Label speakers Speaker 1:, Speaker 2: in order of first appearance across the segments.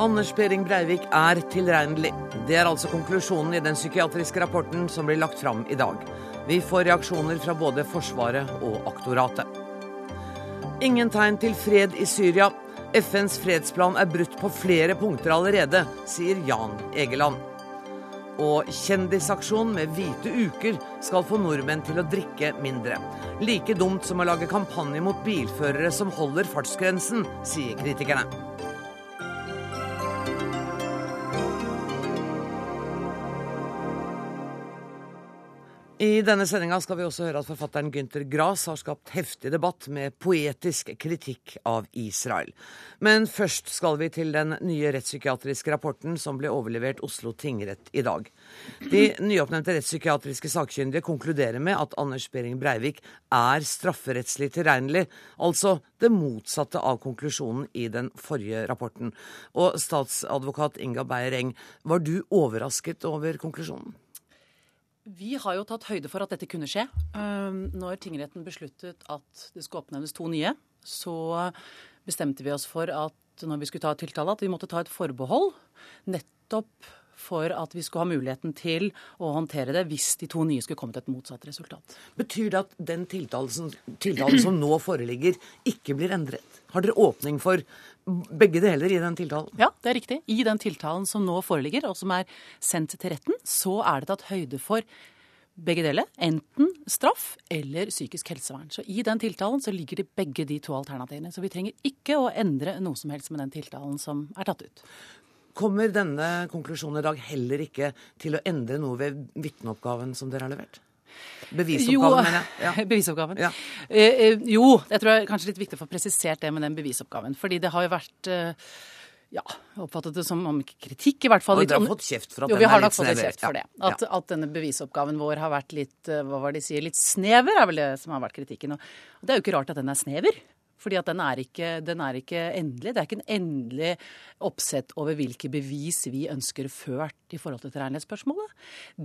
Speaker 1: Anders Behring Breivik er tilregnelig. Det er altså konklusjonen i den psykiatriske rapporten som blir lagt fram i dag. Vi får reaksjoner fra både Forsvaret og aktoratet. Ingen tegn til fred i Syria. FNs fredsplan er brutt på flere punkter allerede, sier Jan Egeland. Og kjendisaksjon med hvite uker skal få nordmenn til å drikke mindre. Like dumt som å lage kampanje mot bilførere som holder fartsgrensen, sier kritikerne. I denne sendinga skal vi også høre at forfatteren Gynter Grass har skapt heftig debatt med poetisk kritikk av Israel. Men først skal vi til den nye rettspsykiatriske rapporten som ble overlevert Oslo tingrett i dag. De nyoppnevnte rettspsykiatriske sakkyndige konkluderer med at Anders Behring Breivik er strafferettslig tilregnelig, altså det motsatte av konklusjonen i den forrige rapporten. Og statsadvokat Inga Beyer Eng, var du overrasket over konklusjonen?
Speaker 2: Vi har jo tatt høyde for at dette kunne skje. Ehm, når tingretten besluttet at det skulle oppnevnes to nye, så bestemte vi oss for at når vi skulle ta tiltale, at vi måtte ta et forbehold. Nettopp for at vi skulle ha muligheten til å håndtere det hvis de to nye skulle komme til et motsatt resultat.
Speaker 1: Betyr det at den tiltalen, tiltalen som nå foreligger, ikke blir endret? Har dere åpning for begge deler i den tiltalen?
Speaker 2: Ja, det er riktig. I den tiltalen som nå foreligger, og som er sendt til retten, så er det tatt høyde for begge deler. Enten straff eller psykisk helsevern. Så i den tiltalen så ligger det begge de to alternativene. Så vi trenger ikke å endre noe som helst med den tiltalen som er tatt ut.
Speaker 1: Kommer denne konklusjonen i dag heller ikke til å endre noe ved vitneoppgaven som dere har levert? Bevisoppgaven, mener jeg.
Speaker 2: Ja. bevisoppgaven. Ja. Eh, eh, jo, jeg tror det er kanskje litt viktig å få presisert det med den bevisoppgaven. Fordi det har jo vært eh, ja, oppfattet det som om ikke kritikk, i hvert fall.
Speaker 1: Og dere har fått kjeft for at
Speaker 2: jo,
Speaker 1: den
Speaker 2: er
Speaker 1: litt snever?
Speaker 2: Jo, vi har nok fått kjeft for det. At, at, denne bevisoppgaven vår har vært litt hva var det de sier, litt snever, er vel det som har vært kritikken. Og det er jo ikke rart at den er snever. Fordi at den er, ikke, den er ikke endelig. Det er ikke en endelig oppsett over hvilke bevis vi ønsker ført i forhold til tilregnelighetsspørsmålet.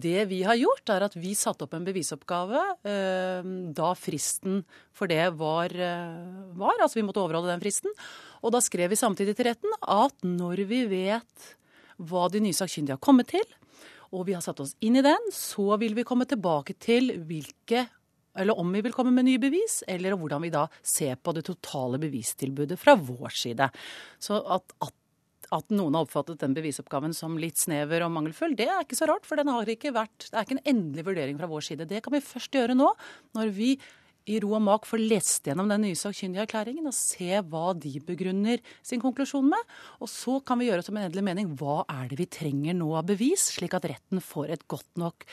Speaker 2: Det vi har gjort, er at vi satte opp en bevisoppgave eh, da fristen for det var, eh, var. Altså vi måtte overholde den fristen. Og da skrev vi samtidig til retten at når vi vet hva de nye sakkyndige har kommet til, og vi har satt oss inn i den, så vil vi komme tilbake til hvilke eller om vi vil komme med nye bevis, eller hvordan vi da ser på det totale bevistilbudet fra vår side. Så at, at, at noen har oppfattet den bevisoppgaven som litt snever og mangelfull, det er ikke så rart. For den har ikke vært, det er ikke en endelig vurdering fra vår side. Det kan vi først gjøre nå, når vi i ro og mak får lest gjennom den nye sakkyndige erklæringen og se hva de begrunner sin konklusjon med. Og så kan vi gjøre som en endelig mening hva er det vi trenger nå av bevis, slik at retten får et godt nok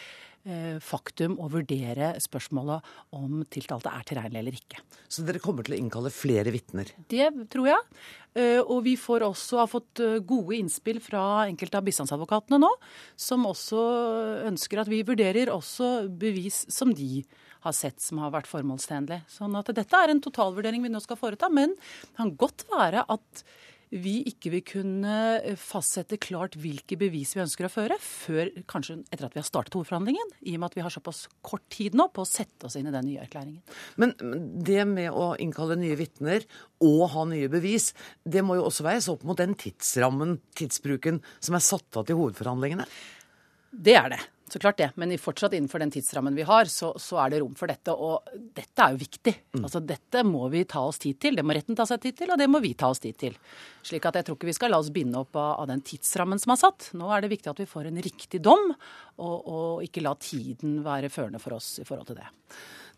Speaker 2: faktum å vurdere spørsmålet om tiltalte er tilregnelig eller ikke.
Speaker 1: Så dere kommer til å innkalle flere vitner?
Speaker 2: Det tror jeg. Eh, og vi får også har fått eh, gode innspill fra enkelte av bistandsadvokatene nå, som også ønsker at vi vurderer også bevis som de har sett som har vært formålstjenlig. Sånn at dette er en totalvurdering vi nå skal foreta, men det kan godt være at vi ikke vil kunne eh, fastsette klart hvilke bevis vi ønsker å føre, før kanskje etter at vi har startet hovedforhandlingen, i og med at vi har såpass kort tid nå på å sette oss inn i den nye erklæringen.
Speaker 1: Men det med å innkalle nye vitner og ha nye bevis, det må jo også veies opp mot den tidsrammen, tidsbruken, som er satt av til hovedforhandlingene?
Speaker 2: Det er det. Så klart det. Men fortsatt innenfor den tidsrammen vi har, så, så er det rom for dette. Og dette er jo viktig. Mm. Altså Dette må vi ta oss tid til. Det må retten ta seg tid til, og det må vi ta oss tid til. Slik at jeg tror ikke vi skal la oss binde opp av, av den tidsrammen som er satt. Nå er det viktig at vi får en riktig dom, og, og ikke la tiden være førende for oss i forhold til det.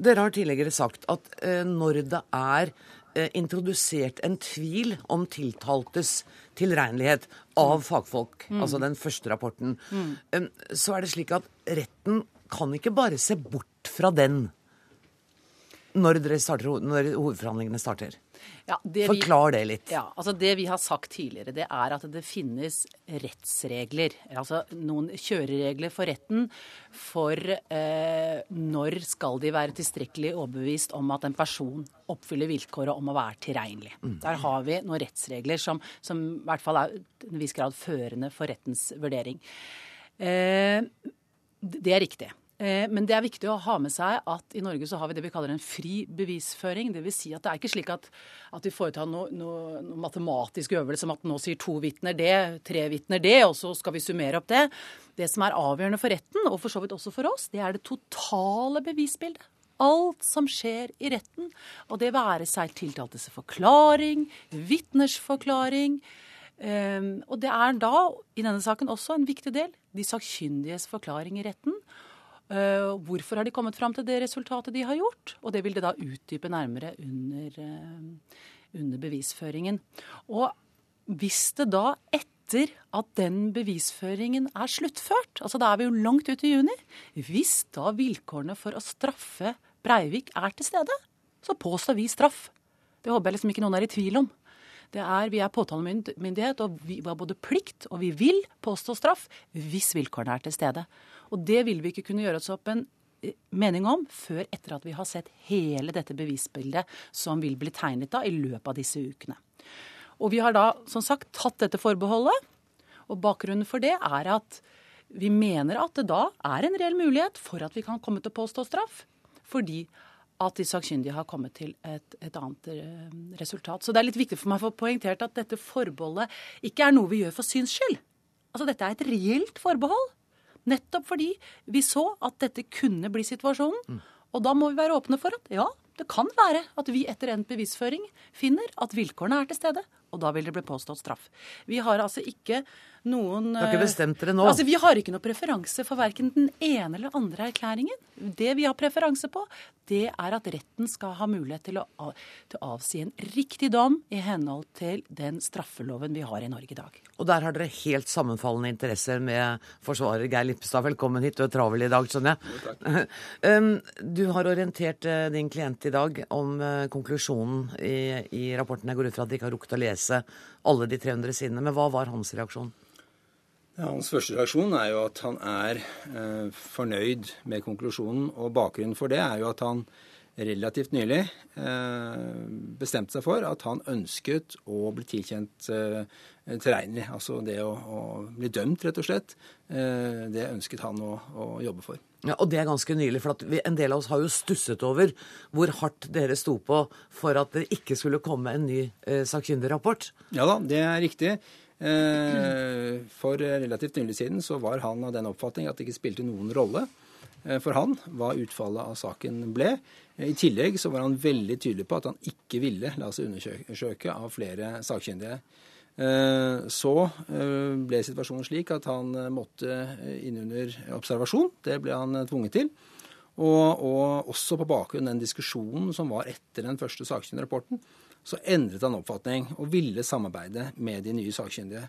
Speaker 1: Dere har tidligere sagt at eh, når det er eh, introdusert en tvil om tiltaltes tilregnelighet av fagfolk, mm. altså den første rapporten, mm. så er det slik at retten kan ikke bare se bort fra den når, starter, når hovedforhandlingene starter. Ja, det Forklar det litt.
Speaker 2: Ja, altså Det vi har sagt tidligere, det er at det finnes rettsregler. Altså noen kjøreregler for retten for eh, når skal de være tilstrekkelig overbevist om at en person oppfyller vilkåret om å være tilregnelig. Mm. Der har vi noen rettsregler som, som i hvert fall er til en viss grad førende for rettens vurdering. Eh, det er riktig. Eh, men det er viktig å ha med seg at i Norge så har vi det vi kaller en fri bevisføring. Vil si at det er ikke slik at, at vi foretar noe, noe, noe matematisk øvelse som at nå sier to vitner det, tre vitner det, og så skal vi summere opp det. Det som er avgjørende for retten, og for så vidt også for oss, det er det totale bevisbildet. Alt som skjer i retten. Og det være seg tiltaltes forklaring, vitners forklaring. Um, og det er da, i denne saken også, en viktig del de sakkyndiges forklaring i retten. Uh, hvorfor har de kommet fram til det resultatet de har gjort? Og det vil det da utdype nærmere under, uh, under bevisføringen. Og hvis det da etter at den bevisføringen er sluttført, altså da er vi jo langt ut i juni, hvis da vilkårene for å straffe Breivik er til stede, så påstår vi straff. Det håper jeg liksom ikke noen er i tvil om. Det er, Vi er påtalemyndighet, og vi har både plikt og vi vil påstå straff hvis vilkårene er til stede. Og det vil vi ikke kunne gjøre oss opp en eh, mening om før etter at vi har sett hele dette bevisbildet som vil bli tegnet da i løpet av disse ukene. Og vi har da som sagt tatt dette forbeholdet. Og bakgrunnen for det er at vi mener at det da er en reell mulighet for at vi kan komme til å påstå straff. Fordi at de sakkyndige har kommet til et, et, annet eh, resultat. Så det er litt viktig for meg å få poengtert at dette forbeholdet ikke er noe vi gjør for syns skyld. Altså dette er et reelt forbehold. Nettopp fordi vi så at dette kunne bli situasjonen. Mm. Og da må vi være åpne for at ja, det kan være at vi etter endt bevisføring finner at vilkårene er til stede, og da vil det bli påstått straff. Vi har altså ikke noen
Speaker 1: Dere har ikke bestemt dere nå?
Speaker 2: Altså, Vi har ikke noe preferanse for verken den ene eller andre erklæringen. Det vi har preferanse på, det er at retten skal ha mulighet til å, til å avsi en riktig dom i henhold til den straffeloven vi har i Norge i dag.
Speaker 1: Og der har dere helt sammenfallende interesser med forsvarer Geir Lippestad. Velkommen hit, du er travel i dag, skjønner jeg. Um, du har orientert eh, din klient i dag om eh, konklusjonen i, i rapporten. Jeg går ut fra at de ikke har rukket å lese alle de 300 sidene. Men hva var hans reaksjon?
Speaker 3: Ja, hans første reaksjon er jo at han er eh, fornøyd med konklusjonen. Og bakgrunnen for det er jo at han relativt nylig eh, bestemte seg for at han ønsket å bli tilkjent eh, tilregnelig. Altså det å, å, bli dømt, rett og slett. Eh, det ønsket han å, å, jobbe for.
Speaker 1: Ja, Og det er ganske nylig, for vi, en del av oss har jo stusset over hvor hardt dere sto på for at det ikke skulle komme en ny eh, sakkyndigrapport.
Speaker 3: Ja da, det er riktig. Eh, for relativt nylig siden så var han av den oppfatning at det ikke spilte noen rolle eh, for han hva utfallet av saken ble. I tillegg så var han veldig tydelig på at han ikke ville la seg undersøke av flere sakkyndige. Eh, så ble situasjonen slik at han måtte inn under observasjon. Det ble han tvunget til. Og, og også på bakgrunn av den diskusjonen som var etter den første sakkyndige rapporten, så endret han oppfatning og ville samarbeide med de nye sakkyndige.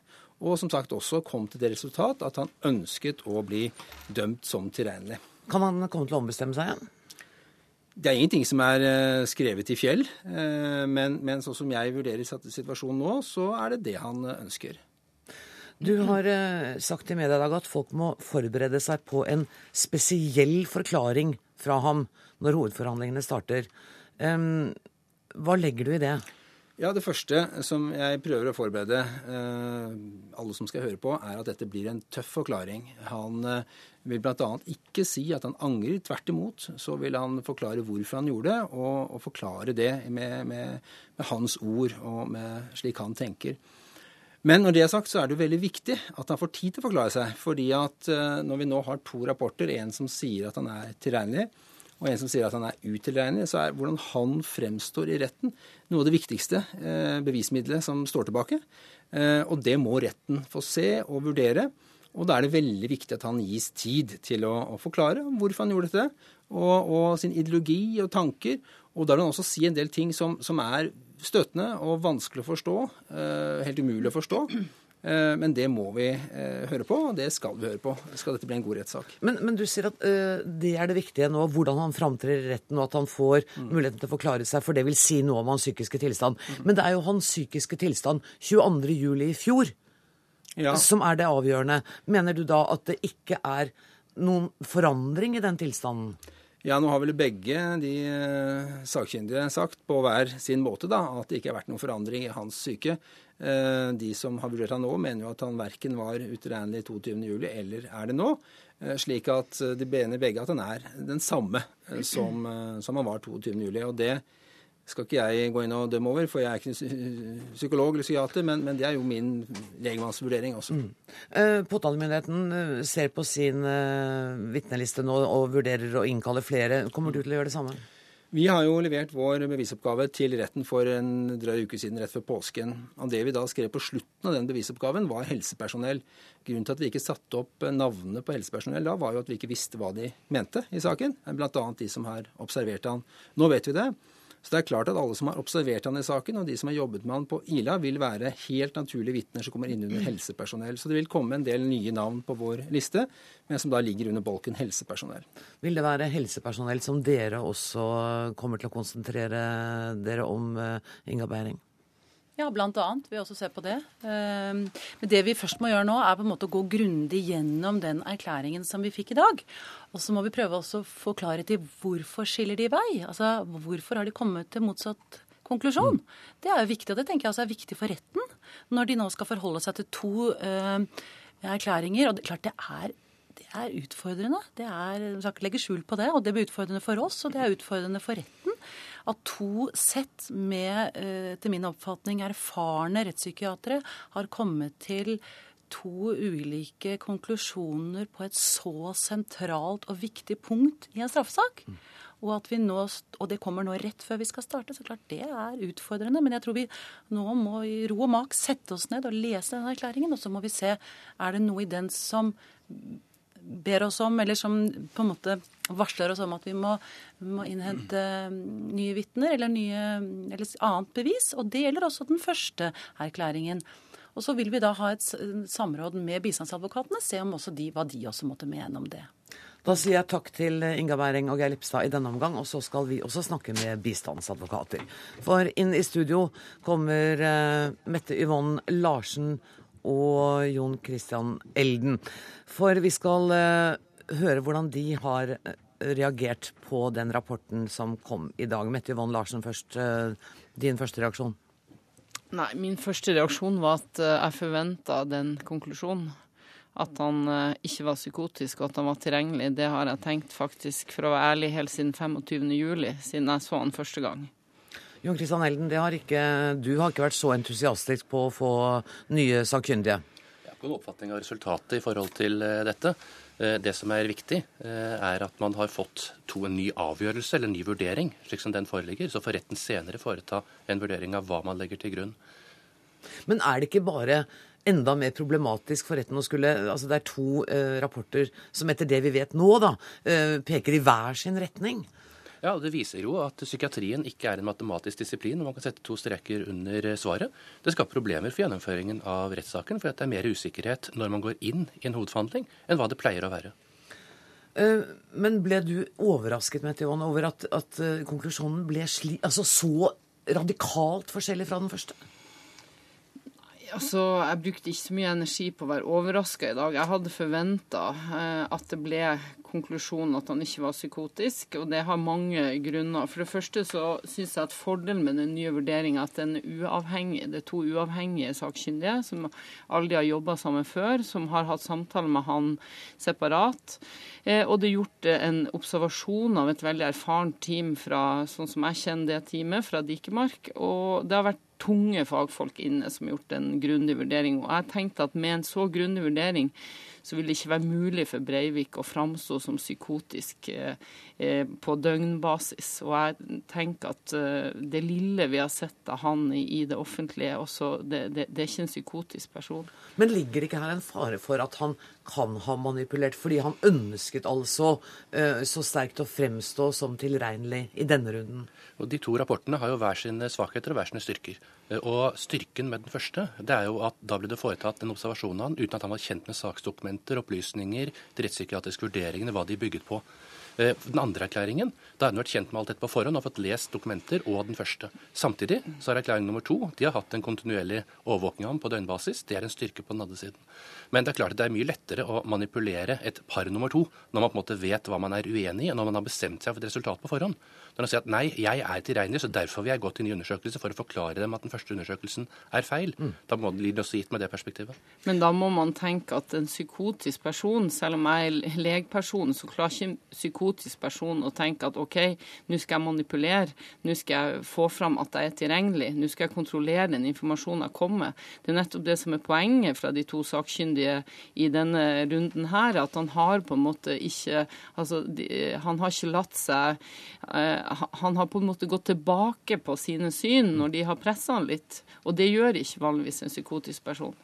Speaker 3: Og som sagt også kom til det resultat at han ønsket å bli dømt som tilregnelig.
Speaker 1: Kan han komme til å ombestemme seg igjen?
Speaker 3: Det er ingenting som er eh, skrevet i fjell, eh, men, men sånn som jeg vurderer situasjonen nå, så er det det han ønsker.
Speaker 1: Du har uh, sagt i media i dag at folk må forberede seg på en spesiell forklaring fra ham når hovedforhandlingene starter. Um, hva legger du i det?
Speaker 3: Ja, Det første som jeg prøver å forberede eh, alle som skal høre på, er at dette blir en tøff forklaring. Han eh, vil bl.a. ikke si at han angrer. Tvert imot så vil han forklare hvorfor han gjorde det, og, og forklare det med, med, med, hans ord og med slik han tenker. Men når det er sagt, så er det jo veldig viktig at han får tid til å forklare seg. fordi at eh, når vi nå har to rapporter, en som sier at han er tilregnelig, og en som sier at han er utilregnelig, så er hvordan han fremstår i retten noe av det viktigste eh, bevismiddelet som står tilbake. Eh, og det må retten få se og vurdere. Og da er det veldig viktig at han gis tid til å, å forklare hvorfor han gjorde dette, og, og, sin ideologi og tanker. Og da vil han også si en del ting som, som er støtende og vanskelig å forstå, eh, helt umulig å forstå. Eh, men det må vi eh, høre på, og det skal vi høre på. Skal dette bli en god rettssak.
Speaker 1: Men, men, du sier at uh, det er det viktige nå, hvordan han framtrer i retten, og at han får mm. muligheten til å forklare seg, for det vil si noe om hans psykiske tilstand. Mm. Men det er jo hans psykiske tilstand 22.07. i fjor ja. som er det avgjørende. Mener du da at det ikke er noen forandring i den tilstanden?
Speaker 3: Ja, nå har vel begge de sakkyndige sagt på hver sin måte da, at det ikke har vært noen forandring i hans syke. Eh, de som har vurdert han nå, mener jo at han verken var utilregnelig 22.07. eller er det nå. Slik at de mener begge at han er den samme som, som han var 22.07. Og det skal ikke jeg gå inn og dømme over, for jeg er ikke psykolog eller psykiater, men, men, det er jo min legemannsvurdering også. Mm.
Speaker 1: Eh, påtalemyndigheten ser på sin eh, vitneliste nå og vurderer å innkalle flere. Kommer du til å gjøre det samme?
Speaker 3: Vi har jo levert vår bevisoppgave til retten for en drøy uke siden, rett før påsken. Og Det vi da skrev på slutten av den bevisoppgaven, var helsepersonell. Grunnen til at vi ikke satte opp navnene på helsepersonell da, var jo at vi ikke visste hva de mente i saken. Bl.a. de som har observert han. Nå vet vi det. Så det er klart at alle som har observert han i saken, og de som har jobbet med han på Ila, vil være helt naturlige vitner som kommer inn under helsepersonell. Så det vil komme en del nye navn på vår liste, men som da ligger under bolken helsepersonell.
Speaker 1: Vil det være helsepersonell som dere også kommer til å konsentrere dere om, eh, Inga Beiring?
Speaker 2: Ja, annet. Vi også se på det. Ehm, men det vi først må gjøre nå, er på en måte å gå grundig gjennom den erklæringen som vi fikk i dag. Og så må vi prøve også å få klarhet i hvorfor skiller de vei. Altså hvorfor har de kommet til motsatt konklusjon? Mm. Det er jo viktig, og det tenker jeg også er viktig for retten. Når de nå skal forholde seg til to uh, erklæringer. Og det, klart det er det er utfordrende. Det er, Vi skal ikke legge skjul på det. Og det blir utfordrende for oss, og det er utfordrende for retten at to sett med, eh, til min oppfatning, erfarne rettspsykiatere har kommet til to ulike konklusjoner på et så sentralt og viktig punkt i en straffesak. Og, at vi nå, og det kommer nå rett før vi skal starte. Så klart det er utfordrende. Men jeg tror vi nå må i ro og mak sette oss ned og lese denne erklæringen. Og så må vi se er det noe i den som ber oss om, eller som på en måte varsler oss om at vi må, må innhente nye vitner eller, eller annet bevis. Og det gjelder også den første erklæringen. Og så vil vi da ha et samråd med bistandsadvokatene, se om også de, hva de også måtte mene om det.
Speaker 1: Da sier jeg takk til Inga Bæring og Geir Lipstad i denne omgang, og så skal vi også snakke med bistandsadvokater. For inn i studio kommer uh, Mette Yvonne Larsen og Jon Christian Elden. For vi skal uh, høre hvordan de har uh, reagert på den rapporten som kom i dag. Mette Yvonne Larsen først. Uh, din første reaksjon?
Speaker 4: Nei, min første reaksjon var at jeg forventa den konklusjonen. At han ikke var psykotisk og at han var tilgjengelig, det har jeg tenkt faktisk, for å være ærlig, helt siden 25.07, siden jeg så han første gang.
Speaker 1: Jon Christian Elden, har ikke, du har ikke vært så entusiastisk på å få nye sakkyndige?
Speaker 5: Jeg har ikke noen oppfatning av resultatet i forhold til eh, dette. Eh, det som er viktig, eh, er at man har fått to en ny avgjørelse eller en ny vurdering, slik som den foreligger. Så får retten senere foreta en vurdering av hva man legger til grunn.
Speaker 1: Men er det ikke bare enda mer problematisk for retten å skulle Altså det er to rapporter som etter det vi vet nå, da, peker i hver sin retning.
Speaker 5: Ja, og Det viser jo at psykiatrien ikke er en matematisk disiplin og man kan sette to streker under svaret. Det skaper problemer for gjennomføringen av rettssaken, for det er mer usikkerhet når man går inn i en hovedforhandling, enn hva det pleier å være.
Speaker 1: Eh, men ble du overrasket Metteon, over at, at eh, konklusjonen ble sli, altså så radikalt forskjellig fra den første?
Speaker 4: Altså, Jeg brukte ikke så mye energi på å være overraska i dag. Jeg hadde forventa eh, at det ble konklusjonen at han ikke var psykotisk, og det har mange grunner. For det første så syns jeg at fordelen med den nye vurderinga at den uavhengig, det er to uavhengige sakkyndige som aldri har jobba sammen før, som har hatt samtale med han separat. Eh, og det er gjort eh, en observasjon av et veldig erfarent team fra, sånn som jeg kjenner det teamet, fra Dikemark. Og det har vært tunge fagfolk inne som har gjort en grundig vurdering. Og jeg tenkte at med en så grundig vurdering så vil det ikke være mulig for Breivik å framstå som psykotisk eh, eh, på døgnbasis. Og jeg tenker at eh, det lille vi har sett av han i, det offentlige, også, det, det, det, er ikke en psykotisk person.
Speaker 1: Men ligger det ikke her en fare for at han kan ha manipulert, fordi han ønsket altså så sterkt å fremstå som tilregnelig i denne runden?
Speaker 5: Og De to rapportene har jo hver sine svakheter og hver sine styrker. Eh, og Styrken med den første det er jo at da ble det foretatt en observasjon av han uten at han var kjent med saksdokumenter, opplysninger, de rettspsykiatriske vurderingene, hva de bygget på. Eh, den andre erklæringen, da har hun vært kjent med alt dette på forhånd og fått lest dokumenter og den første. Samtidig så er erklæring nummer to de har hatt en kontinuerlig overvåkning av ham på døgnbasis. Det er en styrke på den andre siden. Men det er klart at det er mye lettere å manipulere et par nummer to når man på en måte vet hva man er uenig i, når man har bestemt seg for et resultat på forhånd. Når man sier at nei, jeg er tilregnelig, så derfor vil jeg gå til ny undersøkelse for å forklare dem at den første undersøkelsen er feil. Mm. Da må det også gitt med det perspektivet.
Speaker 4: Men da må man tenke at en psykotisk person, selv om jeg er legperson, så klarer ikke en psykotisk person å tenke at OK, nå skal jeg manipulere, nå skal jeg få fram at jeg er tilregnelig, nå skal jeg kontrollere den informasjonen jeg kommer. Det er nettopp det som er poenget fra de to sakkyndige i denne runden her, at han har på en måte ikke Altså, han har ikke latt seg uh, han har på en måte gått tilbake på sine syn når de har pressa han litt. Og det gjør ikke vanligvis en psykotisk person.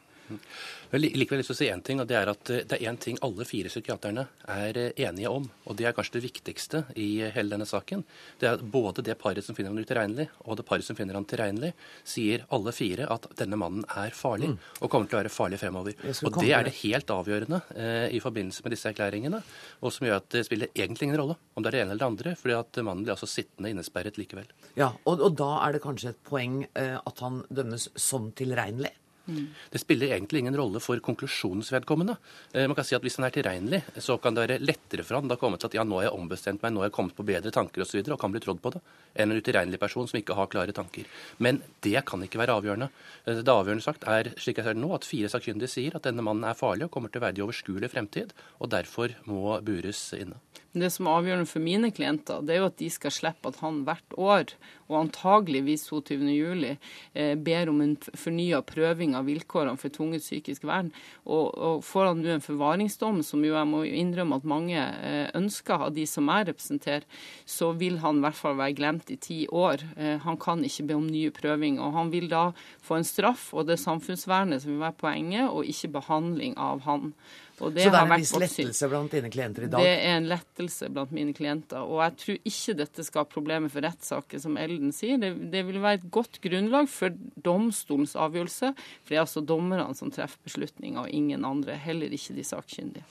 Speaker 5: Likevel lyst til å si en ting, og Det er at eh, det er én ting alle fire psykiaterne er eh, enige om. og Det er kanskje det viktigste i hele denne saken. Det er at Både det paret som finner han utilregnelig, og det paret som finner han tilregnelig, sier alle fire at denne mannen er farlig, mm. og kommer til å være farlig fremover. Og Det er det helt avgjørende eh, i forbindelse med disse erklæringene, og som gjør at det spiller egentlig ingen rolle om det er det ene eller det andre, fordi at mannen blir altså sittende innesperret likevel.
Speaker 1: Ja, og, og da er det kanskje et poeng eh, at han dømmes som tilregnelig?
Speaker 5: Det spiller egentlig ingen rolle for konklusjonens vedkommende. Eh, man kan si at Hvis han er tilregnelig, så kan det være lettere for han da komme til at ja, nå har jeg ombestemt meg, nå har jeg kommet på bedre tanker osv. Og, så og kan bli trodd på det, enn en utilregnelig person som ikke har klare tanker. Men det kan ikke være avgjørende. Eh, det avgjørende sagt er slik jeg ser det nå, at fire sakkyndige sier at denne mannen er farlig og kommer til å være i overskuelig fremtid, og derfor må bures inne.
Speaker 4: Det som er avgjørende for mine klienter, det er jo at de skal slippe at han hvert år, og antageligvis 22.07, eh, ber om en fornya prøving av vilkårene for tvunget psykisk vern. Og, og får han nå en forvaringsdom, som jo jeg må innrømme at mange eh, ønsker av de som jeg representerer, så vil han i hvert fall være glemt i ti år. Eh, han kan ikke be om nye prøvinger. Og han vil da få en straff, og det er samfunnsvernet som vil være poenget, og ikke behandling av han.
Speaker 1: Så det er en viss lettelse blant dine klienter i dag?
Speaker 4: Det er en lettelse blant mine klienter. Og jeg tror ikke dette skal ha problemer for rettssaker, som Elden sier. Det, det, vil være et godt grunnlag for domstolens avgjørelse. For det er altså dommerne som treffer beslutninga, og ingen andre. Heller ikke de sakkyndige.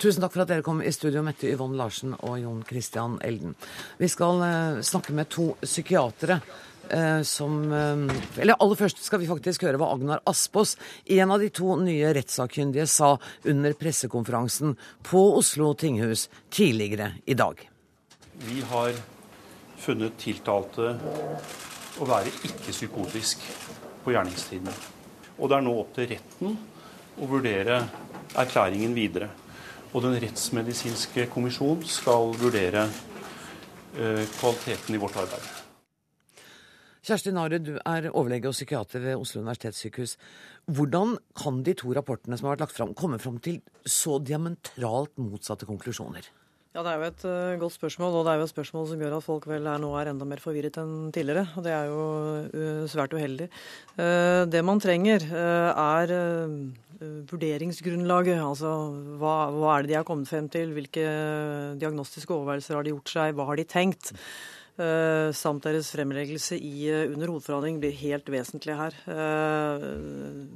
Speaker 1: Tusen takk for at dere kom i studio, Mette Yvonne Larsen og Jon Christian Elden. Vi skal uh, snakke med to psykiatere Eh, som eh, Eller aller først skal vi faktisk høre hva Agnar Aspås, en av de to nye rettssakkyndige, sa under pressekonferansen på Oslo tinghus tidligere i dag.
Speaker 6: Vi har funnet tiltalte å være ikke psykotisk på gjerningstiden. Og det er nå opp til retten å vurdere erklæringen videre. Og Den rettsmedisinske kommisjon skal vurdere eh, kvaliteten i vårt arbeid.
Speaker 1: Kjersti Nare, du er overlege og psykiater ved Oslo universitetssykehus. Hvordan kan de to rapportene som har vært lagt fram, komme fram til så diametralt motsatte konklusjoner?
Speaker 7: Ja, Det er jo et uh, godt spørsmål, og det er jo et spørsmål som gjør at folk vel er, nå er enda mer forvirret enn tidligere. og Det er jo uh, svært uheldig. Uh, det man trenger, er vurderingsgrunnlaget. Altså hva, hva, er det de har kommet frem til? Hvilke diagnostiske overveielser har de gjort seg? Hva har de tenkt? Uh, samt deres fremleggelse i, uh, under hovedforhandling blir helt vesentlig her. Uh,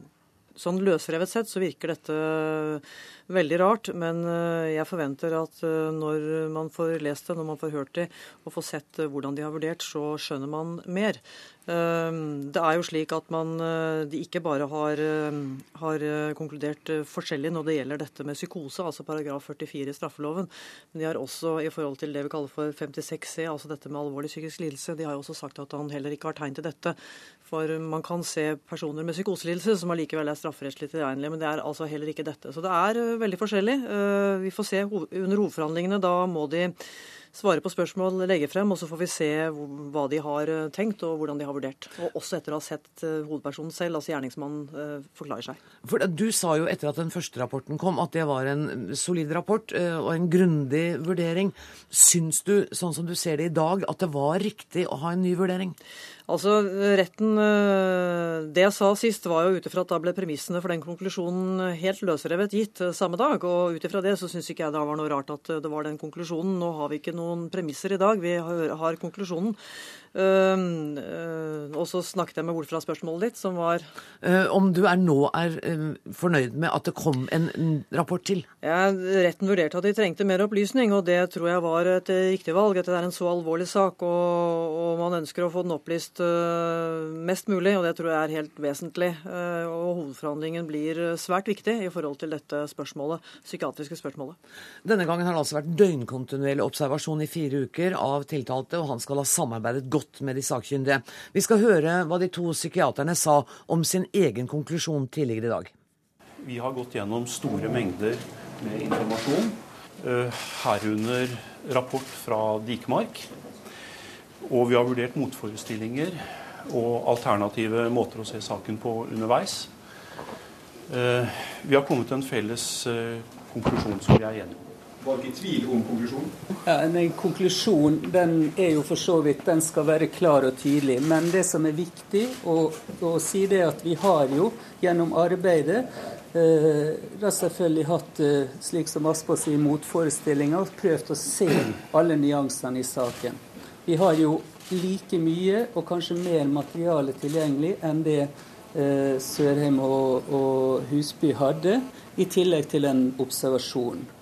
Speaker 7: sånn løsrevet sett så virker dette veldig rart, men jeg forventer at når man får lest det, når man får hørt det og får sett hvordan de har vurdert, så skjønner man mer. Ehm, det er jo slik at man eh, de ikke bare har, eh, har, eh, konkludert forskjellig når det gjelder dette med psykose, altså paragraf 44 i straffeloven, men de har også i forhold til det vi kaller for 56C, altså dette med alvorlig psykisk lidelse, de har jo også sagt at han heller ikke har tegn til dette. For man kan se personer med psykoselidelse som allikevel er strafferettslig tilregnelige, men det er altså heller ikke dette. Så det er veldig forskjellig. Vi får se under hovedforhandlingene. Da må de svare på spørsmål, legge frem, og så får vi se hva de har eh, tenkt og hvordan de har vurdert. Og også etter å ha sett eh, hovedpersonen selv, altså gjerningsmannen, eh, forklare seg.
Speaker 1: For Du sa jo etter at den første rapporten kom at det var en solid rapport og en grundig vurdering. Syns du, sånn som du ser det i dag, at det var riktig å ha en ny vurdering?
Speaker 7: Altså, retten eh, Det jeg sa sist, var jo ut ifra at da ble premissene for den konklusjonen helt løsrevet gitt eh, samme dag. Og ut ifra det så syns ikke jeg det var noe rart at det var den konklusjonen. Nå har vi ikke noen premisser i dag, vi har konklusjonen. Uh, og så snakket jeg med bort fra spørsmålet ditt, som var
Speaker 1: uh, Om du er nå er fornøyd med at det kom en, en rapport til?
Speaker 7: Ja, retten vurderte at de trengte mer opplysning, og det tror jeg var et riktig valg. At det er en så alvorlig sak, og, og man ønsker å få den opplyst mest mulig, og det tror jeg er helt vesentlig. og hovedforhandlingen blir svært viktig i forhold til dette spørsmålet, psykiatriske spørsmålet.
Speaker 1: Denne gangen har det altså vært døgnkontinuerlig observasjon i fire uker av tiltalte, og han skal ha samarbeidet godt godt med de sakkyndige. Vi skal høre hva de to psykiaterne sa om sin egen konklusjon tidligere i dag.
Speaker 6: Vi har gått gjennom store mengder med informasjon, eh, herunder rapport fra Dikemark. Og vi har vurdert motforestillinger og alternative måter å se saken på underveis. Eh, vi har kommet til en felles eh, konklusjon som vi er enige om
Speaker 8: var ikke i tvil om konklusjonen?
Speaker 9: Ja, en konklusjon den er jo for så vidt den skal være klar og tydelig. Men det som er viktig å, å si, det er at vi har jo gjennom arbeidet eh, da selvfølgelig hatt, eh, slik som Aspa sier, motforestillinger prøvd å se alle nyansene i saken. Vi har jo like mye og kanskje mer materiale tilgjengelig enn det eh, Sørheim og, og Husby hadde, i tillegg til en observasjon.